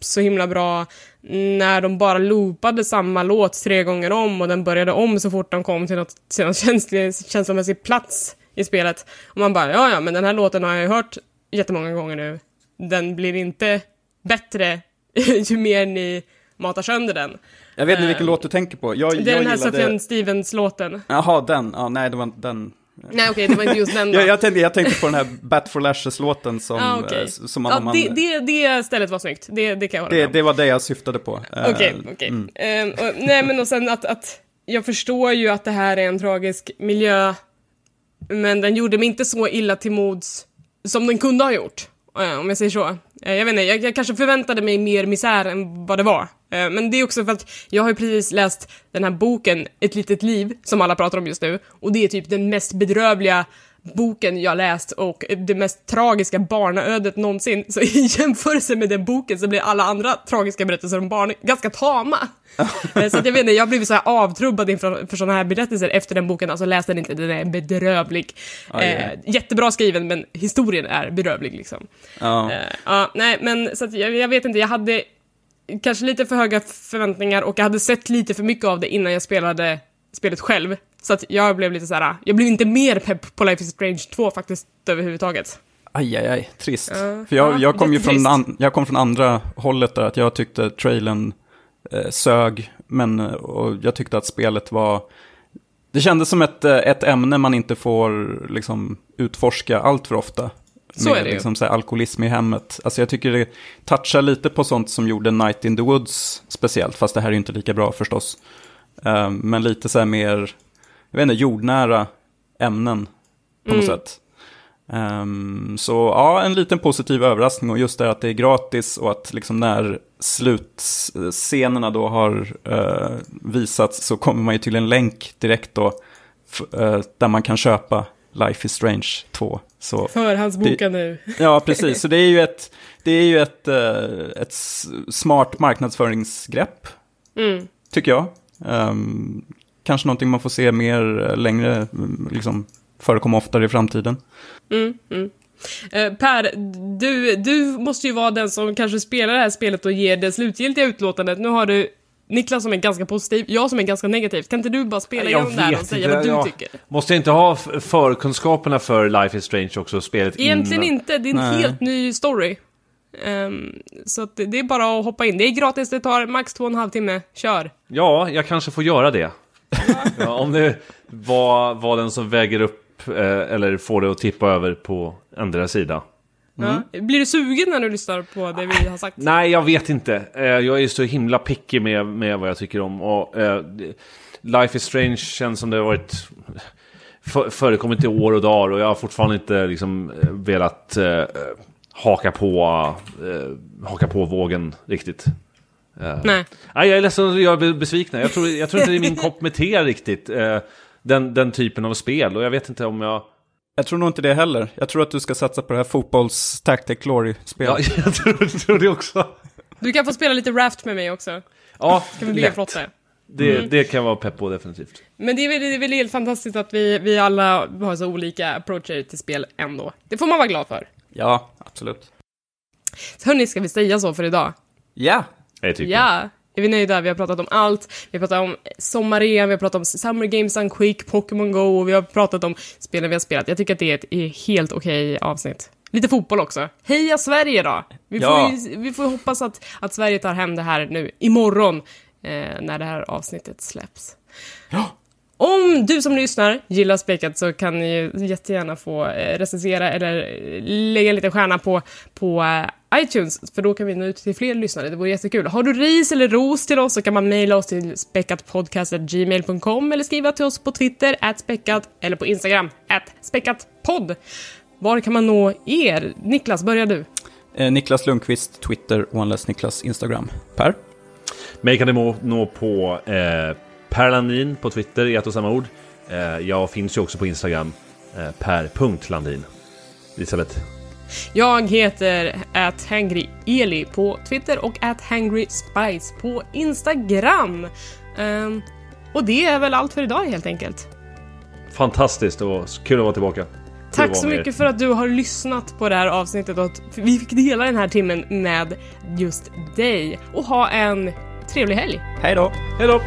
så himla bra när de bara loopade samma låt tre gånger om och den började om så fort de kom till något, till någon känslig, känslomässig plats i spelet. Och man bara, ja ja, men den här låten har jag ju hört jättemånga gånger nu. Den blir inte bättre <laughs> ju mer ni matar sönder den.
Jag vet inte vilken låt du tänker på. Jag,
Det är
jag
den här
gillade-
Sufjan Stevens-låten.
Jaha, den. Ja, nej, det var den.
Nej okej, det var inte just den. <laughs>
Jag, jag, tänkte, jag tänkte på den här Bat for Lashes-låten som,
ah, okej.
eh, som man,
ja,
man,
det, det, det stället var snyggt, det, det kan jag hålla med
det,
om.
det var det jag syftade på. Eh,
Okej, okej. Ehm, och- nej men och sen att, att jag förstår ju att det här är en tragisk miljö, men den gjorde mig inte så illa till mods som den kunde ha gjort. eh, Om jag säger så. Eh, jag vet inte, jag, jag kanske förväntade mig mer misär än vad det var. Eh, men det är också för att jag har ju precis läst den här boken Ett litet liv, som alla pratar om just nu. Och det är typ den mest bedrövliga boken jag läst och det mest tragiska barnaödet någonsin. Så <laughs> i jämförelse med den boken så blir alla andra tragiska berättelser om barn ganska tama. Eh, <laughs> så att jag vet inte, jag har blivit så här avtrubbad inför för sådana här berättelser efter den boken. Alltså läs den inte, den är bedrövlig.
Aj,
Eh,
aj.
jättebra skriven men historien är bedrövlig liksom.
Ja.
Eh, ja, nej, men så att jag, jag vet inte, jag hade kanske lite för höga förväntningar och jag hade sett lite för mycket av det innan jag spelade spelet själv. Så att jag blev lite så här, jag blev inte mer pepp på Life is Strange 2 faktiskt överhuvudtaget.
Aj, aj, aj, trist.
Ja,
För jag,
ja,
jag kom ju från, an, jag kom från andra hållet där, att jag tyckte trailern eh, sög, men eh, och jag tyckte att spelet var... Det kändes som ett, eh, ett ämne man inte får liksom, utforska allt för ofta.
Så
med,
är det.
Liksom, så här, alkoholism i hemmet. Alltså jag tycker det touchar lite på sånt som gjorde Night in the Woods speciellt, fast det här är ju inte lika bra förstås. Eh, men lite så här mer, jag vet inte, jordnära ämnen på något
Mm.
sätt. Ehm, så ja, en liten positiv överraskning och just det att det är gratis och att liksom när slutscenerna då har uh, visats så kommer man ju till en länk direkt då eh, där man kan köpa Life is Strange 2. Så,
Förhandsboka nu. <laughs>
ja, precis. Så det är ju ett, det är ju ett, eh, ett smart marknadsföringsgrepp,
Mm.
tycker jag. Ehm, kanske någonting man får se mer eh, längre, mm, liksom förekomma oftare i framtiden.
Mm, mm. Eh, per, du, du måste ju vara den som kanske spelar det här spelet och ger det slutgiltiga utlåtandet. Nu har du Niklas som är ganska positiv, jag som är ganska negativ. Kan inte du bara spela igenom det här och säga vad du
jag-
tycker?
Måste jag inte ha förkunskaperna för Life is Strange också, spelet
Egentligen
innan?
inte, det är en
Nej.
helt ny story. Ehm, så att det det är bara att hoppa in. Det är gratis, det tar max två och en halv timme. Kör!
Ja, jag kanske får göra det. Ja, om det var, var den som väger upp eh, eller får det att tippa över på andra sida.
Ja. Blir du sugen när du lyssnar på det vi har sagt?
Nej, jag vet inte. Eh, jag är så himla picky med, med vad jag tycker om. Och, eh, Life is Strange känns som det har varit för, förekommit i år och dagar och jag har fortfarande inte liksom velat eh, haka på eh, haka på vågen riktigt. Eh,
Nej.
Nej, jag är ledsen att jag är besviken. Jag tror, jag tror inte det är min <laughs> kopp med te riktigt. Eh, den, den typen av spel. Och jag vet inte om jag...
Jag tror nog inte det heller. Jag tror att du ska satsa på det här fotbolls Tactic
Ja,
Glory-spelet. <laughs>
jag tror, tror det också.
Du kan få spela lite Raft med mig också.
Ja,
Kan vi bygga
lätt.
flotte?
Det, det kan vara pepp på definitivt.
Men det är, väl, det är väl helt fantastiskt att vi, vi alla har så olika approacher till spel ändå. Det får man vara glad för.
Ja, absolut.
Hörni, ska vi säga så för idag?
Ja,
Jag tycker.
Ja! Är vi nöjda? Vi har pratat om allt. Vi har pratat om sommar-EM, vi har pratat om Summer Games Done Quick, Pokémon Go och vi har pratat om spelen vi har spelat. Jag tycker att det är ett helt okej avsnitt. Lite fotboll också. Heja Sverige då! Vi får,
Ja.
ju, vi får hoppas att, att Sverige tar hem det här nu imorgon eh, när det här avsnittet släpps. Om du som lyssnar gillar Späckat så kan ni ju jättegärna få eh, recensera eller eh, lägga en liten stjärna på, på eh, iTunes, för då kan vi nå ut till fler lyssnare. Det vore jättekul. Har du ris eller ros till oss så kan man mejla oss till späckatpodcast.gmail.com eller skriva till oss på Twitter, späckat, eller på Instagram, späckatpodd. Var kan man nå er? Niklas, börjar du.
eh, Niklas Lundqvist, Twitter, OneLess Niklas, Instagram. Per?
Mig kan du må- nå på eh, Per Landin på Twitter i ett och samma ord. Eh, jag finns ju också på Instagram. Eh, per.landin. Elisabeth.
Jag heter @hangryeli på Twitter och @hangryspice på Instagram. Ehm, och det är väl allt för idag helt enkelt.
Fantastiskt och kul att vara tillbaka.
Tack så
er.
mycket för att du har lyssnat på det här avsnittet och att vi fick dela den här timmen med just dig. Och ha en trevlig helg!
Hej då!
Hej då!